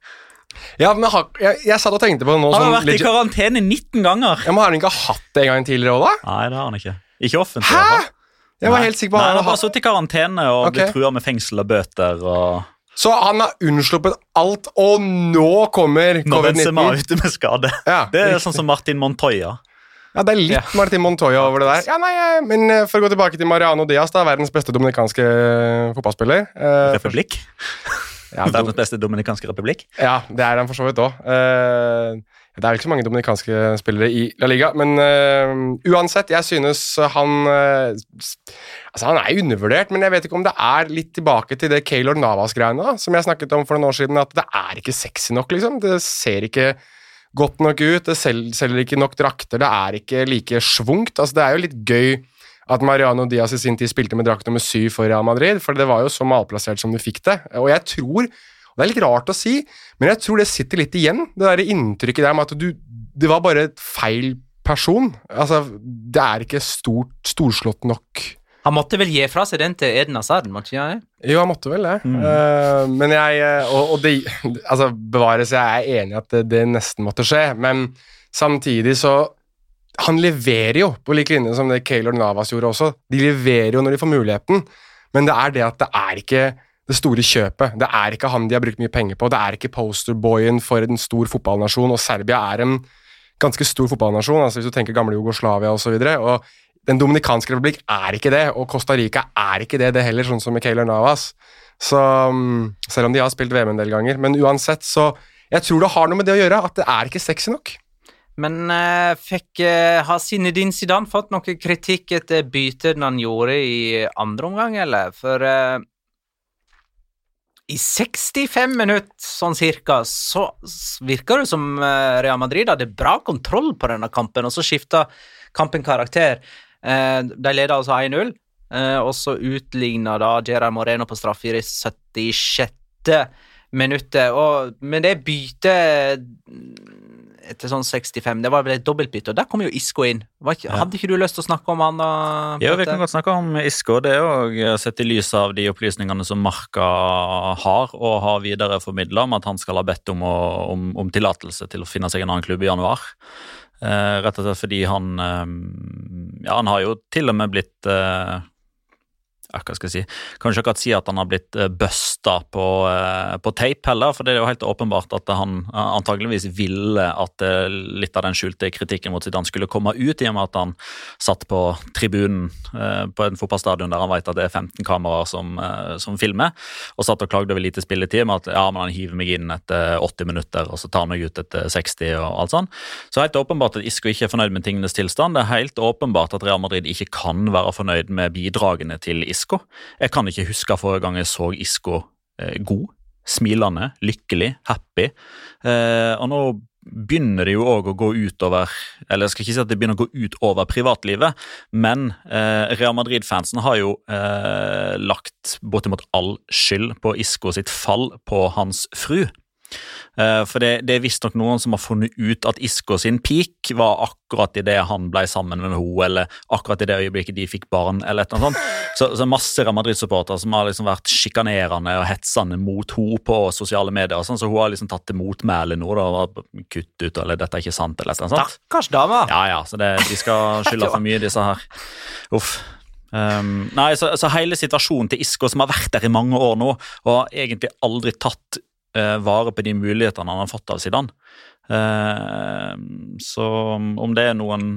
Ja, men har- jeg, jeg satt og tenkte på det nå Han har sånn, vært i karantene 19 ganger. ja, men Har han ikke hatt det en gang tidligere òg, da? Nei, det har han ikke. Ikke offentlig. Hæ?! Jeg var Nei. helt sikker på Nei, Han han har bare sittet i karantene og okay. blitt trua med fengsel og bøter. og Så han har unnsluppet alt, og nå kommer Når Benzema er covid-19. ute med skade. Ja, Det er riktig. sånn som Martin Montoya. Ja, det er litt Ja. Martin Montoya over det der. Ja, nei, eh, men eh, For å gå tilbake til Mariano Diaz, da, verdens beste dominikanske eh, fotballspiller. Republikk. Ja, do, Verdens beste dominikanske republikk. ja, det er han for så vidt òg. det er ikke så mange dominikanske spillere i La Liga, men eh, uansett, jeg synes han eh, Altså, han er undervurdert, men jeg vet ikke om det er litt tilbake til det Keylor Navas-greiene, som jeg snakket om for noen år siden, at det er ikke sexy nok, liksom. Det ser ikke godt nok ut, det selger ikke nok drakter, det er ikke like schwungt. Altså, det er jo litt gøy at Mariano Diaz i sin tid spilte med drakt nummer syv for Real Madrid, for det var jo så malplassert som du fikk det. Og jeg tror, og det er litt rart å si, men jeg tror det sitter litt igjen, det der inntrykket der med at du Det var bare et feil person. Altså, det er ikke stort, storslått nok. Han måtte vel gi fra seg den til Eden Hazard, måtte han? Jo, han måtte vel det. Mm. Uh, men jeg eh, Og, og det Altså, bevares, jeg er enig i at det, det nesten måtte skje, men samtidig så Han leverer jo, på lik linje som det Keylor Navas gjorde også. De leverer jo når de får muligheten, men det er det at det er ikke det store kjøpet. Det er ikke han de har brukt mye penger på. Det er ikke posterboyen for en stor fotballnasjon, og Serbia er en ganske stor fotballnasjon, altså hvis du tenker gamle Jugoslavia osv. Den dominikanske republikk er ikke det, og Costa Rica er ikke det, det heller, sånn som Keylor Navas. Så, mm, selv om de har spilt VM en del ganger. Men uansett, så Jeg tror det har noe med det å gjøre, at det er ikke sexy nok. Men uh, fikk uh, Har Zinedine Zidane fått noe kritikk etter byttet han gjorde i andre omgang, eller? For uh, i 65 minutter, sånn cirka, så virker det som Real Madrid hadde bra kontroll på denne kampen, og så skifta kampen karakter. De leda altså 1-0, eh, og så utligna da Gerard Moreno på straffe i 76. minuttet. Og med det byttet etter sånn 65, det var vel et dobbeltbytte, og der kom jo Isco inn. Ikke, Ja. Hadde ikke du lyst til å snakke om han da? Ja, vi kan godt snakke om Isco. Det er òg sett i lys av de opplysningene som Marka har, og har videreformidla om at han skal ha bedt om, å- om, om tillatelse til å finne seg en annen klubb i januar. Eh, rett og slett fordi han eh, Ja, han har jo til og med blitt eh, hva skal jeg si, Kanskje akkurat si at han har blitt uh, busta på, eh, på tape heller, for det er jo helt åpenbart at han eh, antageligvis ville at eh, litt av den skjulte kritikken mot Zidane skulle komme ut, i og med at han satt på tribunen eh, på en fotballstadion der han vet at det er 15 kameraer som, eh, som filmer, og satt og klagde over lite spilletid med at ja, men han hiver meg inn etter 80 minutter, og så tar han meg ut etter 60 og alt sånn. Så helt åpenbart at Isco ikke er fornøyd med tingenes tilstand. Det er helt åpenbart at Real Madrid ikke kan være fornøyd med bidragene til Isco. Jeg kan ikke huske forrige gang jeg så Isco eh, god smilende, lykkelig, happy. Eh, og nå begynner det jo òg å gå utover Eller jeg skal ikke si at det begynner å gå utover privatlivet, men eh, Real Madrid-fansen har jo eh, lagt bortimot all skyld på Isco sitt fall på hans fru. Eh, For det, det er visstnok noen som har funnet ut at Isco sin peak var akkurat idet han ble sammen med henne, eller akkurat i det øyeblikket de fikk barn, eller et eller annet sånt. Så, så masse Real Madrid-supportere som har liksom vært sjikanerende og hetsende mot henne på sosiale medier, og sånn, så hun har liksom tatt til motmæle nå, da, og kutt ut, eller dette er ikke sant, eller et eller annet sånt. Stakkars dame! Ja, ja, så det, de skal skylde for mye, disse her. Uff. Um, nei, så, så hele situasjonen til Isco, som har vært der i mange år nå, og har egentlig aldri tatt eh, vare på de mulighetene han har fått av Zidane. Eh, så om det er noen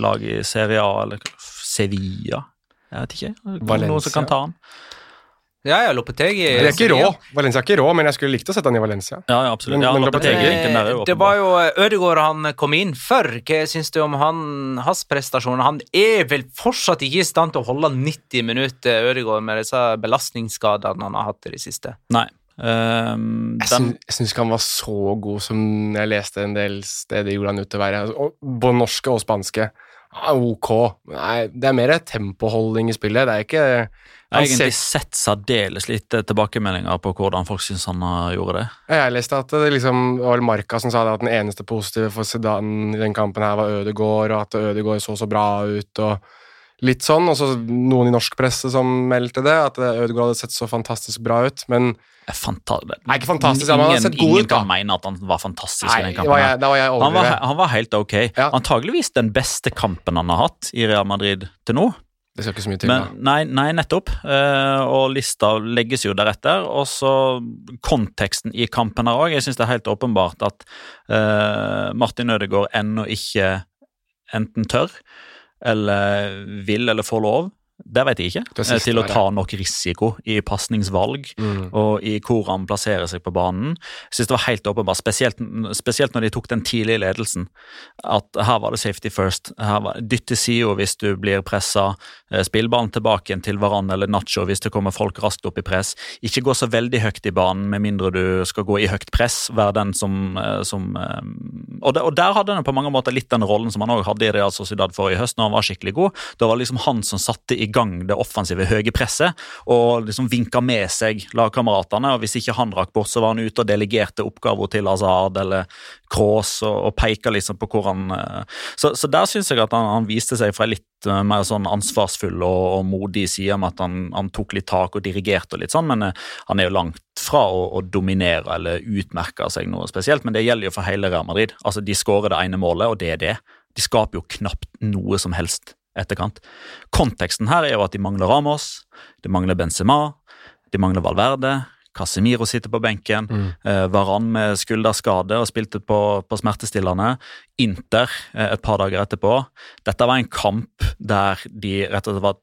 lag i Serie A eller Sevilla Jeg vet ikke. Noen som kan ta han? Ja, ja, Lopetegi De er ikke rå. Valencia er ikke rå, men jeg skulle likt å sette han i Valencia. Ja, ja absolutt. Ja, men Lopetegui-linken der er Det var jo Ødegaard han kom inn for. Hva syns du om han, hans prestasjoner? Han er vel fortsatt ikke i stand til å holde 90 minutter, Ødegaard, med disse belastningsskadene han har hatt i det siste. Nei. Um, Jeg den, syns, ikke han var så god som jeg leste en del steder gjorde han ut til å være. Både norske og spanske. Ah, ok. Nei, det er mer tempoholdning i spillet. Det er ikke jeg har egentlig ser- sett særdeles lite tilbakemeldinger på hvordan folk syns han har gjorde det. Jeg leste at det liksom var Marka Marca som sa det at den eneste positive for Zidane i den kampen her var Ødegaard, og at Ødegaard så så bra ut, og litt sånn. Og så noen i norsk presse som meldte det, at Ødegaard hadde sett så fantastisk bra ut. Men er fantastisk. Nei, ikke fantastisk, ingen, han har ingen, sett god ingen ut, da. kan mene at han var fantastisk nei, i den kampen. var jeg, var jeg Han var, han var helt ok. Ja. Antageligvis den beste kampen han har hatt i Real Madrid til nå. Det skal ikke så mye til, Men, nei, nei, nettopp. Eh, og lista legges jo deretter. Og så konteksten i kampen her òg. Jeg syns det er helt åpenbart at eh, Martin Ødegaard ennå ikke enten tør eller vil eller får lov. Det vet jeg ikke. Siste eh, Til å ta nok risiko i pasningsvalg Mm. og i hvor han plasserer seg på banen. Jeg synes det var helt åpenbart, spesielt, spesielt når de tok den tidlige ledelsen, at her var det safety first. Her var, sida hvis du blir pressa, spill ballen tilbake til Varan eller Nacho hvis det kommer folk raskt opp i press. Ikke gå så veldig høyt i banen med mindre du skal gå i høyt press, være den som, eh, som eh, og, det, og der hadde han på mange måter litt den rollen som han også hadde i Real Sociedad forrige høst, når han var skikkelig god. Da var det liksom han som satte i gang det offensive høye presset og liksom vinka med seg lagkameratene. og Hvis ikke han rakk bort, så var han ute og delegerte oppgaver til Azad eller Kroos og, og peka liksom på hvor han eh, Så, så der syns jeg at han, han viste seg fra litt eh, mer sånn ansvarsfull og, og modig side, med at han, han tok litt tak og dirigerte og litt sånn, men eh, han er jo langt fra å, å dominere eller utmerke seg noe spesielt. Men det gjelder jo for hele Real Madrid. Altså, De skårer det ene målet, og det er det. De skaper jo knapt noe som helst etterkant. Konteksten her er jo at de mangler Ramos, de mangler Benzema, de mangler Valverde. Casemiro sitter på benken. Mm. Eh, Varan med skulderskade og spilte på, på smertestillende. Inter eh, et par dager etterpå. Dette var en kamp der de rett og slett var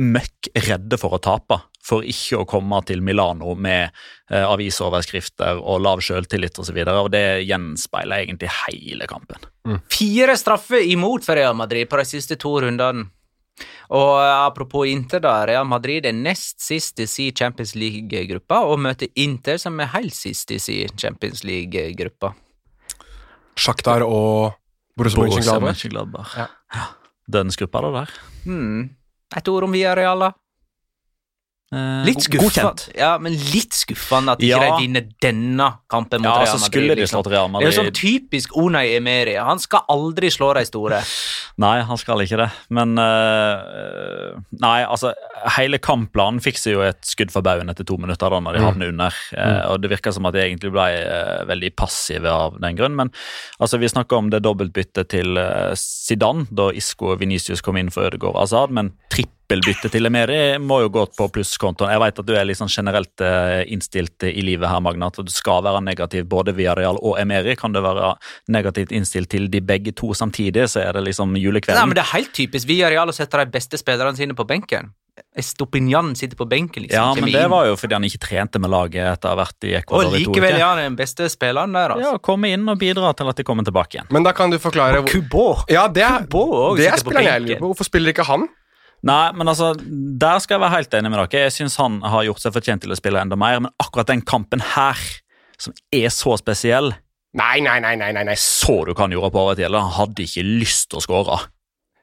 møkk redde for å tape. For ikke å komme til Milano med eh, avisoverskrifter og lav selvtillit osv. Og, så videre, og det gjenspeiler egentlig hele kampen. Fire straffer imot for Real Madrid på de siste to rundene. Og eh, apropos Inter, da. Real Madrid er nest sist i si Champions League-gruppa, og møter Inter, som er helt sist i si Champions League-gruppa. Sjaktar og Borussia Mönchengladbach. Ja. Ja. Dødsgruppa, det der. Hmm. Et ord om Villarreal, da? Eh, Litt skuffende. Ja, men litt skuffende at ikke Ja. de vinner denne kampen mot Ja, Real så Madrid. skulle de liksom. slått Real Det er sånn typisk Unai Emery. Han skal aldri slå de store. Nei, han skal ikke det. Men uh, Nei, altså Hele kampplanen fikser jo et skudd for baugen etter to minutter da når de Mm. havner under. Eh, og Det virker som at de egentlig ble veldig passive av den grunn. Men altså vi snakker om det dobbeltbyttet til Zidane da Isco og Venicius kom inn for Ødegaard og Azad, men trippelbyttet til Emery må jo gå på plusskontoen. Jeg vet at du er litt sånn generelt eh, innstilt i livet her, Magna, at du skal være negativ både via Real og Emery. Kan du være negativt innstilt til de begge to samtidig, så er det liksom julekvelden. Nei, men Det er helt typisk via Real å sette de beste spillerne sine på benken. Estopinian sitter på benken, liksom. Ja, men det var jo fordi han ikke trente med laget etter å ha vært i Ecuador Og likevel er han den beste spilleren der, altså. Ja, komme inn og bidra til at de kommer tilbake igjen. Men da kan du forklare hvor- Kubo. Ja, det er, Kubo det er sitter spilleren jeg lurer på. Hvorfor spiller ikke han? Nei, men altså, der skal jeg være helt enig med dere. Jeg syns han har gjort seg fortjent til å spille enda mer, men akkurat den kampen her, som er så spesiell Nei, nei, nei. nei, nei, nei. Så du hva han gjorde på Aretiel? Han hadde ikke lyst til å skåre.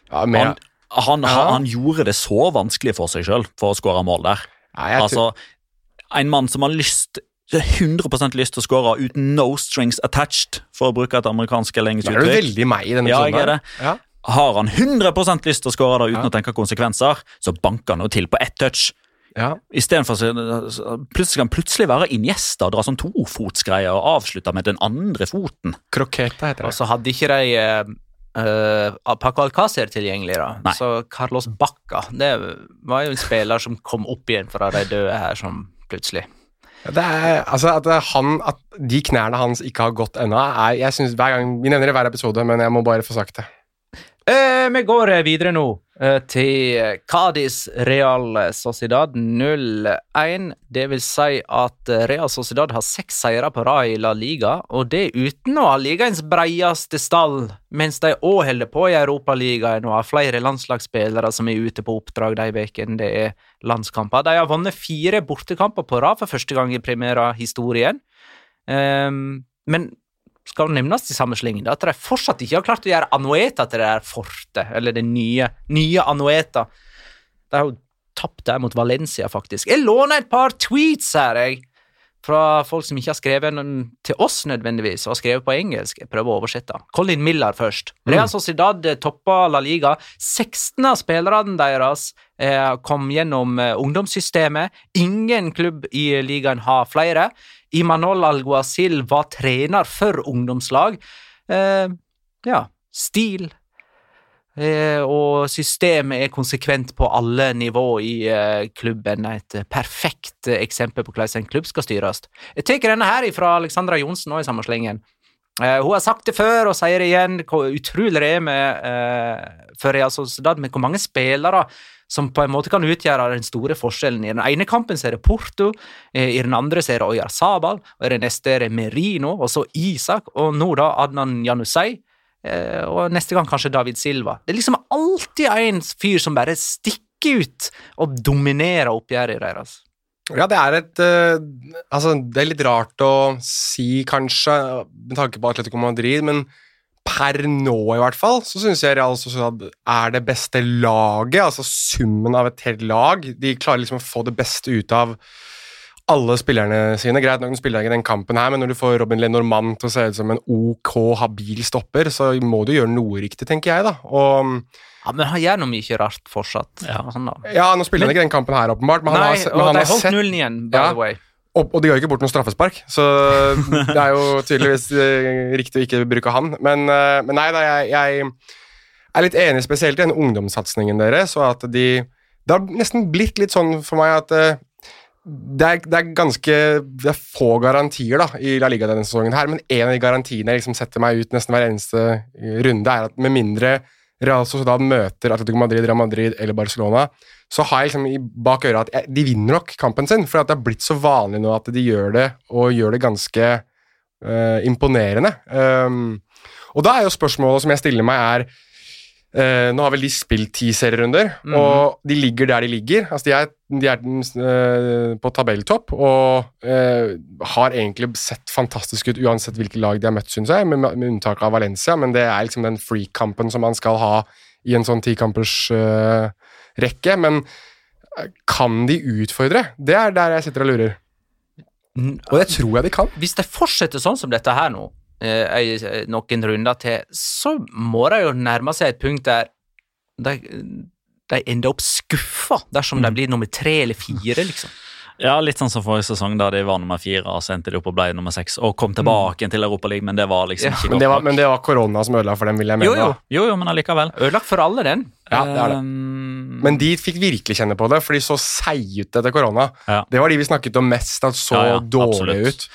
Ja, men, Han, han, Ja. han, gjorde det så vanskelig for seg sjøl for å skåre mål der. nei, Altså, En mann som har lyst 100 lyst til å skåre uten no strings attached, for å bruke et amerikansk eller engelsk Det er du veldig meg i denne Ja, jeg er det. Ja. Har han 100 lyst til å skåre det uten Ja. å tenke konsekvenser, så banker han jo til på ett touch. Ja. Istedenfor for så plutselig kan han plutselig være Iniesta og dra sånn tofotsgreier og avslutte med den andre foten. Kroketa heter det. Og så hadde ikke de eh, eh, Paco Alcácer tilgjengelig, da. Nei. Så Carlos Bacca det var jo en spiller som kom opp igjen fra de døde her, som plutselig Det er, altså at, han, at de knærne hans ikke har gått ennå, er jeg synes, hver gang, Vi nevner det i hver episode, men jeg må bare få sagt det. Eh, vi går eh, videre nå eh, til Cádiz Real Sociedad 0-1. Det vil si at eh, Real Sociedad har seks seire på rad i La Liga, og det uten å ha ligaens breieste stall, mens de òg holder på i Europaligaen og har flere landslagsspillere som er ute på oppdrag de ukene det er landskamper. De har vunnet fire bortekamper på rad for første gang i Primera-historien. Ehm, men skal nevnes i samme slengen at de fortsatt ikke har klart å gjøre Anueta til det der fortet, eller det nye, nye Anueta. De har jo tapt der mot Valencia, faktisk. Jeg låner et par tweets her, jeg, fra folk som ikke har skrevet noen til oss nødvendigvis, og har skrevet på engelsk. Jeg prøver å oversette. Colin Miller først. Real Sociedad eh, toppa La Liga. 16 av spillerne deres eh, kom gjennom eh, ungdomssystemet. Ingen klubb i ligaen har flere. Imanol Alguacil var trener for ungdomslag. Eh, ja, stil eh, og systemet er konsekvent på alle nivå i eh, klubben. Et perfekt eh, eksempel på hvordan en klubb skal styres. Jeg tar denne her fra Alexandra Johnsen òg i samme slengen. Eh, hun har sagt det før og sier det igjen, hvor utrolig det er med for Real Sociedad, med hvor mange spillere som på en måte kan utgjøre den store forskjellen. I den ene kampen så er det Porto, eh, i den andre så er det Oyar Sabal, og i den neste er det Merino, og så Isak, og nå da Adnan Janusei, eh, og neste gang kanskje David Silva. Det er liksom alltid en fyr som bare stikker ut og dominerer oppgjøret deres. Ja, det er et uh, Altså, det er litt rart å si, kanskje, med tanke på Atletico Madrid, men per nå i hvert fall, så syns jeg Real Sociedad er det beste laget. Altså summen av et helt lag. De klarer liksom å få det beste ut av alle spillerne sine. Greit nok, de spiller ikke den kampen her, men når du får Robin Lenormand til å se ut som en OK, habil stopper, så må du gjøre noe riktig, tenker jeg, da. Og Ja, Men han gjør nå mye rart fortsatt. Ja. Han, da. ja, nå spiller han ikke den kampen her, åpenbart, men han har, men han har holdt sett nullen igjen, by Ja. the way. Og, og de gjør ikke bort noen straffespark, så [laughs] det er jo tydeligvis eh, riktig å ikke bruke han. Men, eh, men nei da, jeg, jeg er litt enig spesielt i den ungdomssatsingen deres, og at de Det har nesten blitt litt sånn for meg at eh, det er, det er ganske Det er få garantier da i La Liga denne sesongen, her, men en av de garantiene jeg liksom setter meg ut nesten hver eneste runde, er at med mindre Real Sociedad møter Atletico Madrid, Real Madrid eller Barcelona, så har jeg liksom bak øret at de vinner nok kampen sin, for det har blitt så vanlig nå at de gjør det, og gjør det ganske uh, imponerende. Um, og da er jo spørsmålet som jeg stiller meg, er eh, Nå har vel de spilt ti serierunder, mm. og de ligger der de ligger. Altså, de er, de er eh, på tabelltopp og eh, har egentlig sett fantastisk ut uansett hvilke lag de har møtt, syns jeg, med, med unntak av Valencia, men det er liksom den freak-kampen som man skal ha i en sånn tikampersrekke. uh. Men eh, kan de utfordre? Det er der jeg sitter og lurer. N- Og det tror jeg de kan. Hvis det fortsetter sånn som dette her nå, eh, noen runder til, så må de jo nærme seg et punkt der de, de ender opp skuffa dersom de blir nummer tre eller fire, liksom. Ja, litt sånn som forrige sesong, da de var nummer fire, og så endte de opp og ble nummer seks, og kom tilbake mm. til Europaligaen, men det var liksom Ja. ikke Men godt det var, nok. men det var korona som ødela for dem, vil jeg mene. Jo, jo. Jo, jo, men allikevel. Ødelagt for alle, den. Ja, det er det. Um, Men de fikk virkelig kjenne på det, for de så seige ut etter korona. Ja. Det var de vi snakket om mest, at så Ja, ja, dårlige ut.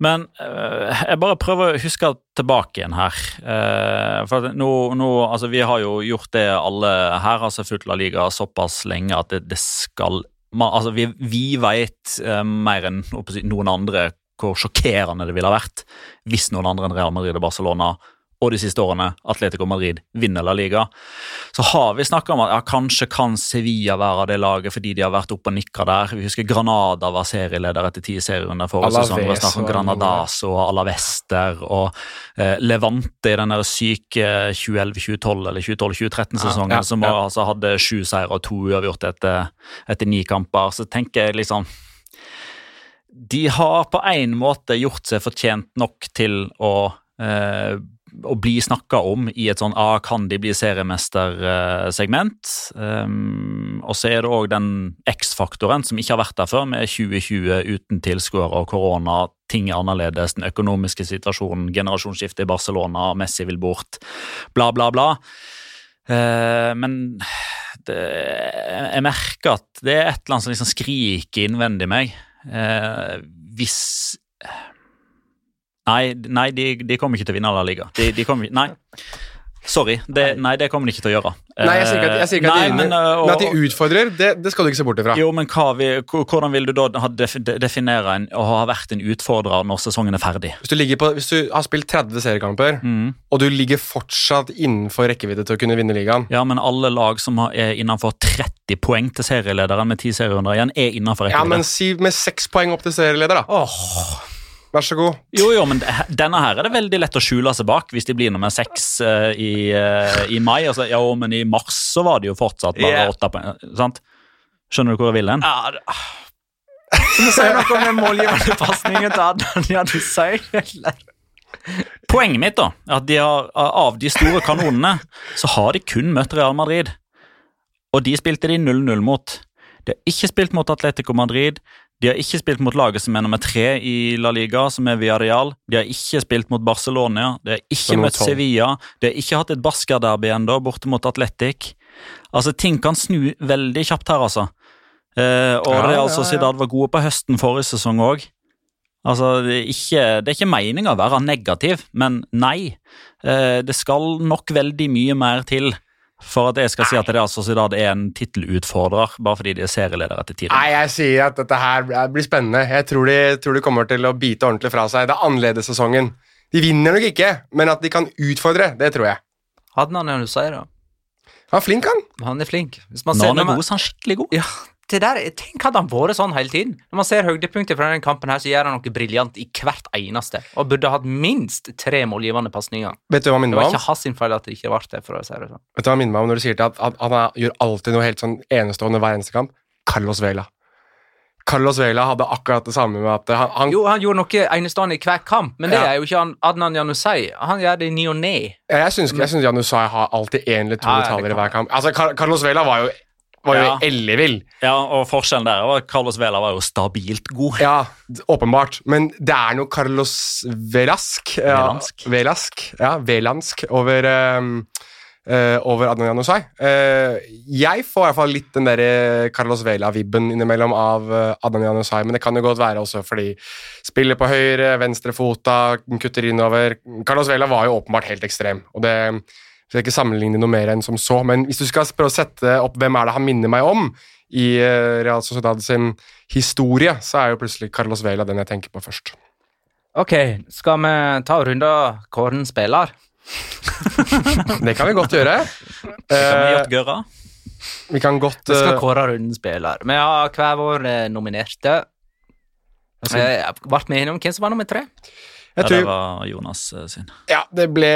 Men øh, jeg bare prøver å huske tilbake igjen her. Uh, for nå, nå, altså Vi har jo gjort det alle her, altså fulgt La Liga såpass lenge at det, det skal man, altså Vi, vi vet uh, mer enn noen andre hvor sjokkerende det ville ha vært hvis noen andre enn Real Madrid og Barcelona og de siste årene Atletico Madrid vinner La Liga. Så har vi snakka om at ja, kanskje kan Sevilla være det laget fordi de har vært oppe og nikka der. Vi husker Granada var serieleder etter ti serierunder forrige sesong. Vi snakker om Granadas og Alavester og eh, Levante i den der syke 2011-2012 eller 2012-2013-sesongen Ja, ja, som altså hadde sju seire og to uavgjort etter, etter ni kamper. Så tenker jeg liksom De har på en måte gjort seg fortjent nok til å eh, å bli snakka om i et sånn ah, kan de bli seriemestersegment. Um, og så er det òg den X-faktoren som ikke har vært der før, med 2020 uten tilskuere og korona. Ting er annerledes, den økonomiske situasjonen, generasjonsskiftet i Barcelona, Messi vil bort, bla, bla, bla. Uh, men det, jeg merker at det er et eller annet som liksom skriker innvendig meg. Uh, hvis Nei, nei de, de kommer ikke til å vinne La Liga. De, de kommer, nei. Sorry. Det, nei, det kommer de ikke til å gjøre. Nei, jeg sier ikke at, sier ikke at de men, og, men, øh, at de utfordrer, det, det skal du ikke se bort ifra. Jo, men vi, hvordan vil du da definere en, å ha vært en utfordrer når sesongen er ferdig? Hvis du, på, hvis du har spilt 30 seriekamper, Mm. og du ligger fortsatt innenfor rekkevidde til å kunne vinne ligaen Ja, men alle lag som er innenfor 30 poeng til serielederen med 10 serierunder igjen, er innenfor rekkevidde. Ja, men si med 6 poeng opp til serieleder, da. Åh. Vær så god. Jo, jo, men denne her er det veldig lett å skjule seg bak hvis de blir nummer seks uh, i, uh, i mai. Altså, ja, men i mars så var det jo fortsatt bare yeah. åtte poeng. sant? Skjønner du hvor jeg vil hen? Ja, det... Så må si noe om den målgivende pasningen til Adnan. Ja, du sier eller? Poenget mitt da, er at de har, av de store kanonene, så har de kun møtt Real Madrid. Og de spilte de 0-0 mot. De har ikke spilt mot Atletico Madrid. De har ikke spilt mot laget som er nummer tre i La Liga, som er Villarreal. De har ikke spilt mot Barcelona. De har ikke møtt Sevilla. De har ikke hatt et Basker-derby ennå, borte mot Atletic. Altså, ting kan snu veldig kjapt her, altså. Eh, og Ja, Real ja, ja. Sociedad var gode på høsten forrige sesong òg. Altså, det er ikke, det er ikke meninga å være negativ, men nei. Eh, det skal nok veldig mye mer til for at jeg skal si at Real Sociedad er en tittelutfordrer, bare fordi de er serieleder etter tiden. Nei, jeg sier at dette her blir spennende. Jeg tror de, tror de kommer til å bite ordentlig fra seg. Det er annerledessesongen. De vinner nok ikke, men at de kan utfordre, det tror jeg. Hadde han en du sier, da. Han er flink, han. Han er flink. Hvis man Når ser, han er god, så er han skikkelig god. Ja, det der, Tenk hadde han vært sånn hele tiden. Når man ser høydepunktet fra denne kampen, her, så gjør han noe briljant i hvert eneste. Og burde hatt minst tre målgivende pasninger. Vet du hva minner var meg om? ikke hans sin feil at det ikke ble det. for å si det sånn. Vet du hva minner meg om når du sier det, at, han er, gjør alltid noe helt sånn enestående hver eneste kamp? Carlos Vela. Carlos Vela hadde akkurat det samme med at han, han Jo, han gjorde noe enestående i hver kamp, men det Ja. er jo ikke han Adnan Janusai. Han gjør det i ny og ne. Jeg syns syns Janusai har alltid én eller to det detaljer i hver kamp. Altså, Car Carlos Vela var jo, var jo Ja. ellevill. Ja, og forskjellen der var at Carlos Vela var jo stabilt god. Ja, åpenbart. Men det er noe Carlos Velask ja. Velask. Ja, Velansk over um, uh, over Adnan Janusai. Uh, jeg får i hvert fall litt den der eh, Carlos Vela-vibben innimellom av uh, Adnan Janusai, men det kan jo godt være også fordi spiller på høyre, venstrefota, kutter innover. Carlos Vela var jo åpenbart helt ekstrem, og det skal ikke sammenligne noe mer enn som så, men hvis du skal prøve å sette opp hvem er det han minner meg om i eh, Real Sociedad sin historie, så er jo plutselig Carlos Vela den jeg tenker på først. Ok, skal vi ta og runde kåren spiller? [laughs] Det kan vi godt gjøre. Det kan vi Eh, godt gjøre. vi kan godt Vi skal eh, kåre runden spiller. Vi har hver vår nominerte. Ble vi enige om hvem som var nummer tre? Jeg Ja, det var Jonas eh, sin. ja, det ble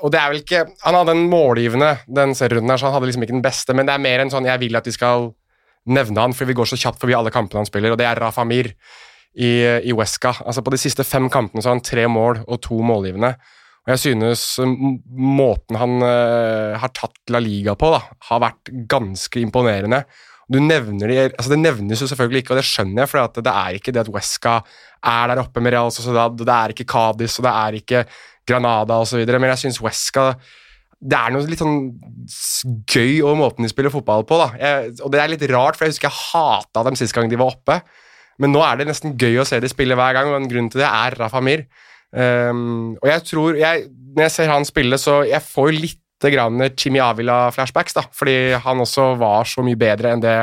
Og det er vel ikke Han hadde en målgivende den serierunden her, så han hadde liksom ikke den beste, men det er mer enn sånn jeg vil at de skal nevne han, for vi går så kjapt forbi alle kampene han spiller, og det er Rafa Mir i, i Wesca. Altså På de siste fem kampene så har han tre mål og to målgivende. Og jeg synes måten han uh, har tatt La Liga på, da, har vært ganske imponerende. Du nevner de, altså Det nevnes jo selvfølgelig ikke, og det skjønner jeg, for det er ikke det at Wesca er der oppe med Real Sociedad, og det er ikke Cádiz og det er ikke Granada osv., men jeg syns Wesca det er noe litt sånn gøy over måten de spiller fotball på. da. Jeg, og det er litt rart, for jeg husker jeg hata dem sist gang de var oppe. Men nå er det nesten gøy å se de spille hver gang, og en grunn til det er Rafa Mir. Um, og jeg tror jeg, Når jeg ser han spille, så jeg får litt grann Chimi Avila-flashbacks, da, fordi han også var så mye bedre enn det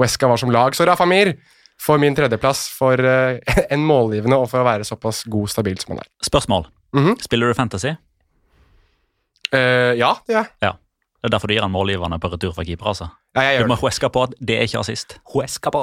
Wesca var som lag. Så Rafa Mir får min tredjeplass for eh, [laughs] en målgivende og for å være såpass god og stabil som han er. Spørsmål. Mhm. Spiller du Fantasy? Uh, ja, det gjør jeg. Ja. Det er derfor du gir han målgiverne på retur fra keeper. altså. Ja, jeg Du må huske på at det er ikke assist. Hueska på.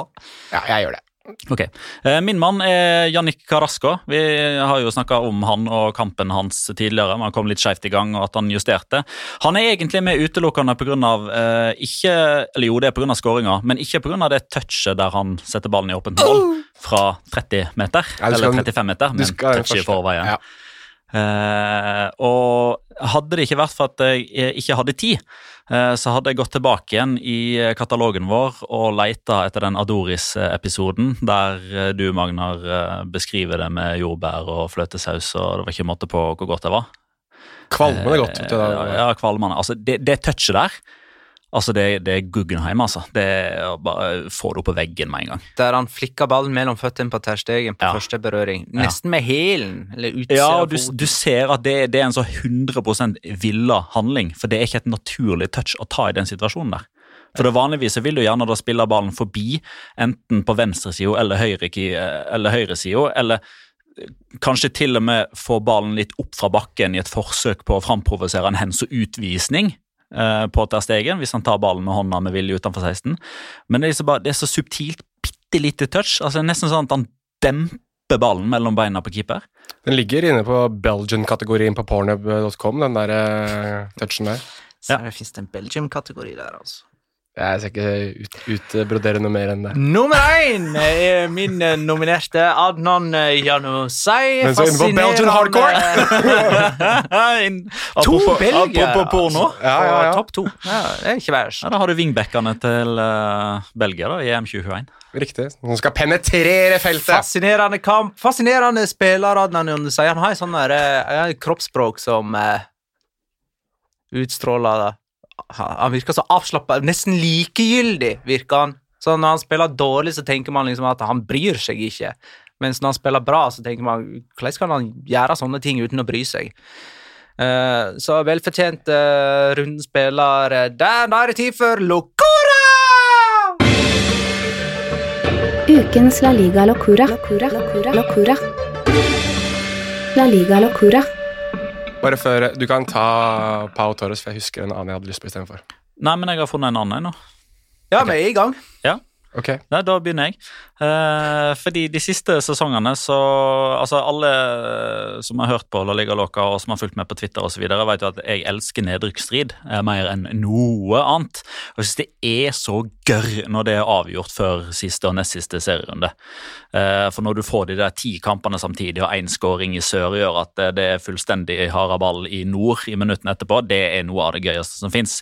Ja, jeg gjør det. Ok. Eh, Min mann er Jannik Carasco. Vi har jo snakka om han og kampen hans tidligere. Man kom litt skjevt i gang, og at han justerte. Han er egentlig med utelukkende pga. Eh, ikke Eller jo, det er pga. skåringa, men ikke pga. det touchet der han setter ballen i åpent mål fra 30 meter. Eller 35 meter, men skal den touch i forveien. Ja. Eh, og hadde det ikke vært for at jeg ikke hadde tid, eh, så hadde jeg gått tilbake igjen i katalogen vår og leita etter den Adoris-episoden der eh, du, Magnar, eh, beskriver det med jordbær og fløtesaus, og det var ikke måte på hvor godt det var. Kvalmende godt. Eh. Ja, kvalmende. Altså, det, det touchet der, altså det, det er Guggenheim, altså. Det er bare få det opp på veggen med en gang. Der han flikka ballen mellom føttene på Terstegen på Ja. første berøring. Nesten med hælen. Eller utsida Ja, du, du ser at det, det er en så 100% villa handling, for det er ikke et naturlig touch å ta i den situasjonen der. For det Vanligvis vil du gjerne da spille ballen forbi, enten på venstresida eller høyresida, eller, høyre eller kanskje til og med få ballen litt opp fra bakken i et forsøk på å framprovosere en hens og utvisning eh, på Ter Stegen, hvis han tar ballen med hånda med vilje utenfor 16. Men det er, så bare, det er så subtilt, bitte lite touch. altså Nesten sånn at han demper ballen mellom beina på keeper. Den ligger inne på Belgian-kategorien på pornhub.com, den der eh, touchen der. Så det finnes det en Belgium-kategori der, altså. Jeg skal ikke ut, noe mer enn det. Nummer én er min eh, nominerte Adnan Janusay. Janusai. Men så inne på Belgian Inn- [laughs] To apropos- porno. Ja, ja, ja. Topp to. Ja, det er ikke verst. Ja, da har du vingbackene til uh, Belgia da, i EM 2021. Riktig. Som skal penetrere feltet. Fascinerende kamp. Fascinerende spiller, Adnan Janusay. Han har en sånt der, eh, kroppsspråk som uh, utstråler Han virker så avslappa, nesten likegyldig virker han. Så når han spiller dårlig, så tenker man liksom at han bryr seg ikke. Mens når han spiller bra, så tenker man hvordan kan han gjøre sånne ting uten å bry seg? Uh, så velfortjent uh, runden eh, der. Da er det tid for Locora! Ukens La Liga. Locura. La Liga Locura. Bare før Du kan ta Pau Torres, for jeg husker en annen jeg hadde lyst på istedenfor. Nei, men jeg har funnet en annen en nå. Ja, vi er i gang. Ok. Nei, da begynner jeg. Eh, fordi de siste sesongene så Altså, alle som har hørt på La Liga Loca og som har fulgt med på Twitter osv., vet jo at jeg elsker nedrykksstrid eh, mer enn noe annet. Og jeg syns det er så gørr når det er avgjort før siste og nest siste serierunde. Eh, for når du får de der ti kampene samtidig og én scoring i sør gjør at eh, det er fullstendig haraball i nord i minuttene etterpå, det er noe av det gøyeste som fins.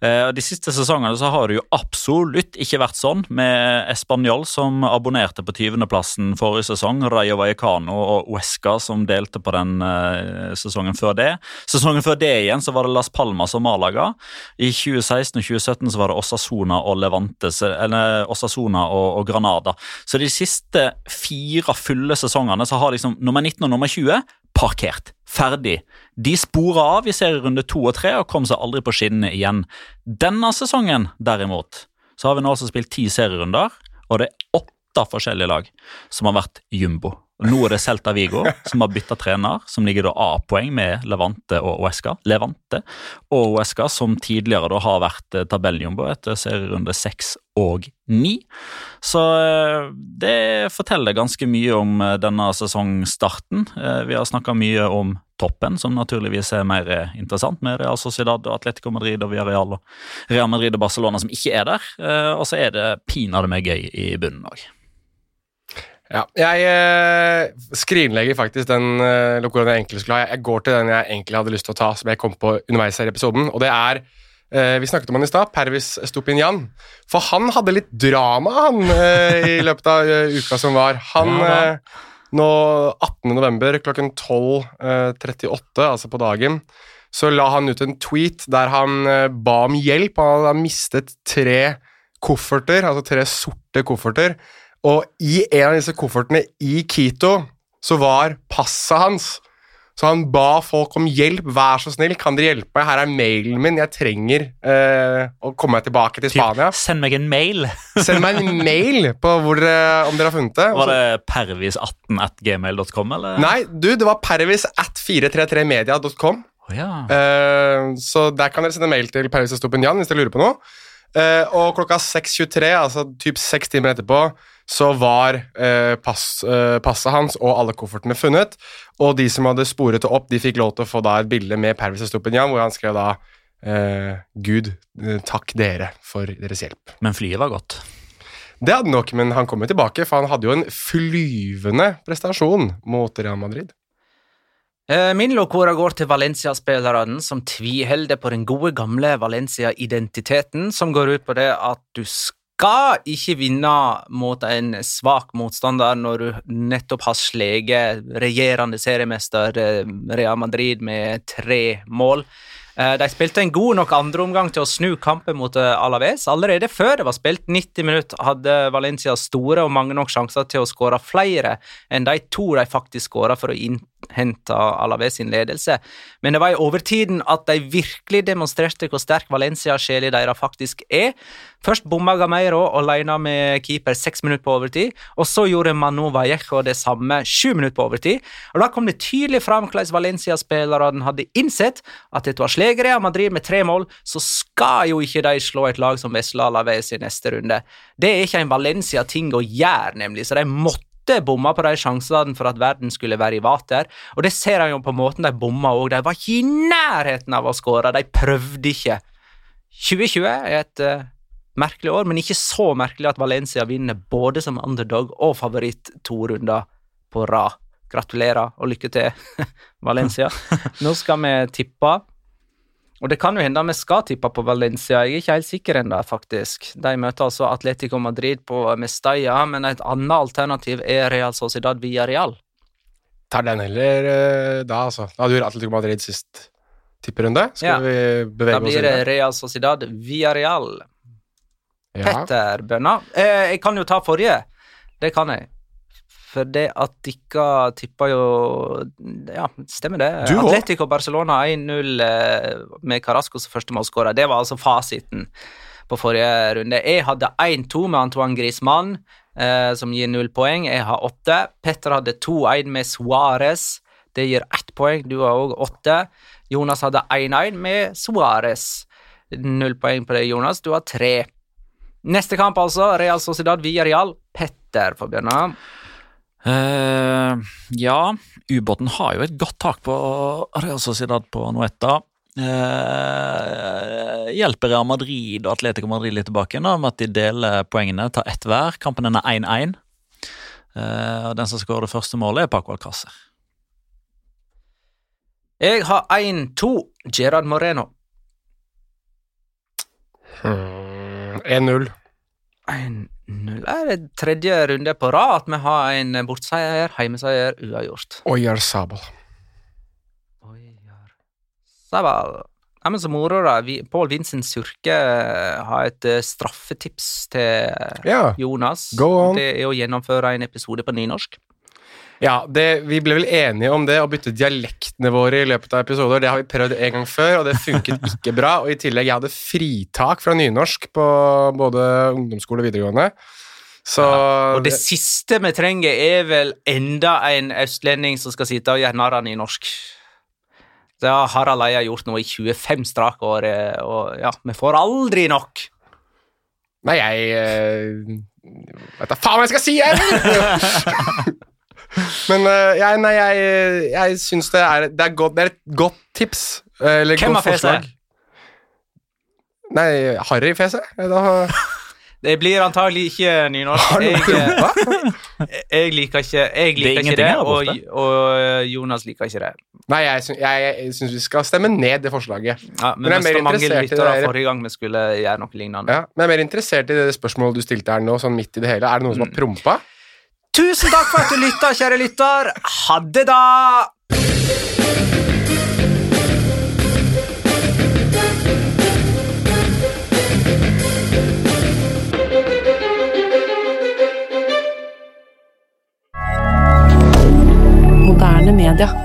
De siste sesongene så har det jo absolutt ikke vært sånn, med Español som abonnerte på 20.-plassen forrige sesong, Rayo Vallecano og Uesca som delte på den eh, sesongen før det. Sesongen før det igjen så var det Las Palmas og Malaga. I 2016 og 2017 så var det Osasona og Levante, eller Osasona og, og Granada. Så de siste fire fulle sesongene så har liksom nummer 19 og nummer 20 parkert. Ferdig. De spora av i serierunde to og tre og kom seg aldri på skinnene igjen. Denne sesongen, derimot, så har vi nå også spilt ti serierunder, og det er åtte forskjellige lag som har vært jumbo. Nå er det Celta Vigo som har bytta trener, som ligger da A-poeng med Levante og Oesca. Levante og Oesca, som tidligere da har vært eh, tabelljumbo etter serierunde seks og ni. Så eh, det forteller ganske mye om eh, denne sesongstarten. Vi har snakka mye om toppen, som naturligvis er mer interessant, med Real Sociedad og Atletico Madrid og Villarreal og Real Madrid og Barcelona som ikke er der. Og så er det pinadø meg gøy i bunnen òg. Ja, jeg eh, skrinlegger faktisk den eh, lokoren jeg egentlig skulle ha. Jeg går til den jeg egentlig hadde lyst til å ta, som jeg kom på underveis her i episoden. Og det er eh, Vi snakket om han i stad, Pervis Stupinjan. For han hadde litt drama, han, eh, i [laughs] løpet av eh, uka som var. Han eh, Nå 18. november klokken 12.38, altså på dagen, så la han ut en tweet der han eh, ba om hjelp. Han hadde mistet tre kofferter, altså tre sorte kofferter. Og i en av disse koffertene i Quito så var passet hans. Så han ba folk om hjelp. Vær så snill, kan dere hjelpe meg? Her er mailen min. Jeg trenger eh, å komme meg tilbake til Spania. Send meg en mail! [laughs] Send meg en mail på hvor om dere har funnet det. Var det pervis18 at gmail.com, eller? Nei, du, det var pervis at 433media.com. Oh, ja. Eh, så der kan dere sende mail til Pervis Estopinian hvis dere lurer på noe. Eh, og klokka 6.23, altså typ seks timer etterpå, så var eh, pass, eh, passet hans og alle koffertene funnet. Og de som hadde sporet det opp, de fikk lov til å få da et bilde med Paris Estopinian, hvor han skrev da eh, Gud, takk dere for deres hjelp. Men flyet var godt. Det hadde nok, men han kom jo tilbake, for han hadde jo en flyvende prestasjon mot Real Madrid. Eh, Min locora går til Valencia-spillerne som tviholder på den gode, gamle Valencia-identiteten, som går ut på det at du skal ikke vinne mot en svak motstander når du nettopp har sleget regjerende seriemester eh, Real Madrid med tre mål. Eh, De spilte en god nok andreomgang til å snu kampen mot eh, Alaves. Allerede før det var spilt 90 minutter, hadde Valencia store og mange nok sjanser til å skåre flere enn de to de faktisk skåra for å innhente Alaves sin ledelse. Men det var i overtiden at de virkelig demonstrerte hvor sterk Valencia-sjela deres faktisk er. Først bomma Gameiro alene med keeper seks minutter på overtid, og så gjorde Manu Vallejo det samme sju minutter på overtid. Og Da kom det tydelig fram hvordan Valencia-spillerne hadde innsett at dette var ha sleget Real Madrid med tre mål, så skal jo ikke de slå et lag som Vesla Alaves i neste runde. Det er ikke en Valencia-ting å gjøre, nemlig, så de måtte bomma på de sjansene for at verden skulle være i vater, og det ser han jo på måten de bomma òg. De var ikke i nærheten av å skåre, de prøvde ikke. 2020 er et uh, merkelig år, men ikke så merkelig at Valencia vinner både som underdog og favoritt to runder på rad. Gratulerer og lykke til, [laughs] Valencia. [laughs] Nå skal vi tippe. Og det kan jo hende vi skal tippe på Valencia, jeg er ikke helt sikker ennå, faktisk. De møter altså Atletico Madrid på Mestalla, men et annet alternativ er Real Sociedad via Real. Tar den heller eh, da, altså. Da jo Atletico Madrid sist tipperunde. Skal Ja. vi bevege oss blir det? Real Sociedad via Real. Ja. Petter Bønna. Eh, jeg kan jo ta forrige. Det kan jeg. For det at dere tippa jo Ja, stemmer det. Du. Atletico Barcelona 1-0 eh, med Carasco som første målskårer. Det var altså fasiten på forrige runde. Jeg hadde 1-2 med Antoine Griezmann, eh, som gir null poeng. Jeg har åtte. Petter hadde 2-1 med Suárez. Det gir ett poeng. Du har òg åtte. Jonas hadde 1-1 med Suárez. Null poeng på det, Jonas. Du har tre. Neste kamp, altså. Real Sociedad via Real. Petter får begynne. Eh, ja, ubåten har jo et godt tak på Real Sociedad på Noeta. Uh, hjelper Real Madrid og Atletico Madrid litt tilbake nå, med at de deler poengene, tar ett hver. Kampen er 1-1. Uh, og den som skårer det første målet, er Paco Alcácer. Jeg har 1-2. Gerard Moreno. Hmm, 1-0. 1-0 er det tredje runde på rad at vi har en bortseier, heimeseier, uavgjort. Oyar Sabal. Ojar Sabal. Ja, men så moro, da. Pål Vincent Surke har et eh, straffetips til Ja. Jonas. Go on. Det er å gjennomføre en episode på nynorsk. Ja, det, Vi ble vel enige om det, å bytte dialektene våre i løpet av episoder. Det har vi prøvd en gang før, og det funket [laughs] ikke bra. Og i tillegg, jeg hadde fritak fra nynorsk på både ungdomsskole og videregående. Så Og det siste vi trenger, er vel enda en østlending som skal sitte og gjøre narr av nynorsk. Det har Harald Eia gjort nå i 25 strake år, eh, og ja, vi får aldri nok. Nei, jeg eh, Vet da faen hva jeg skal si, jeg! [laughs] Men uh, jeg, nei, jeg, jeg syns det er, det, er godt, det er et godt tips. eh, Eller Hvem godt har fese? forslag. Nei, Harry Fese. Eh, Da, [laughs] Det blir antagelig ikke nynorsk. har du Jeg, [laughs] jeg liker ikke, jeg Det er ikke det, og, og Jonas liker ikke det. Nei, jeg, syns- jeg, jeg syns vi skal stemme ned det forslaget. Ja, men Men jeg er mer mange interessert i det forrige gang vi skulle gjøre noe lignende. Ja, men jeg er mer interessert i det spørsmålet du stilte her nå, sånn midt i det hele. Er det noen som har prompa? Tusen takk for at du lytta, kjære lytter. Ha det, da! Moderne.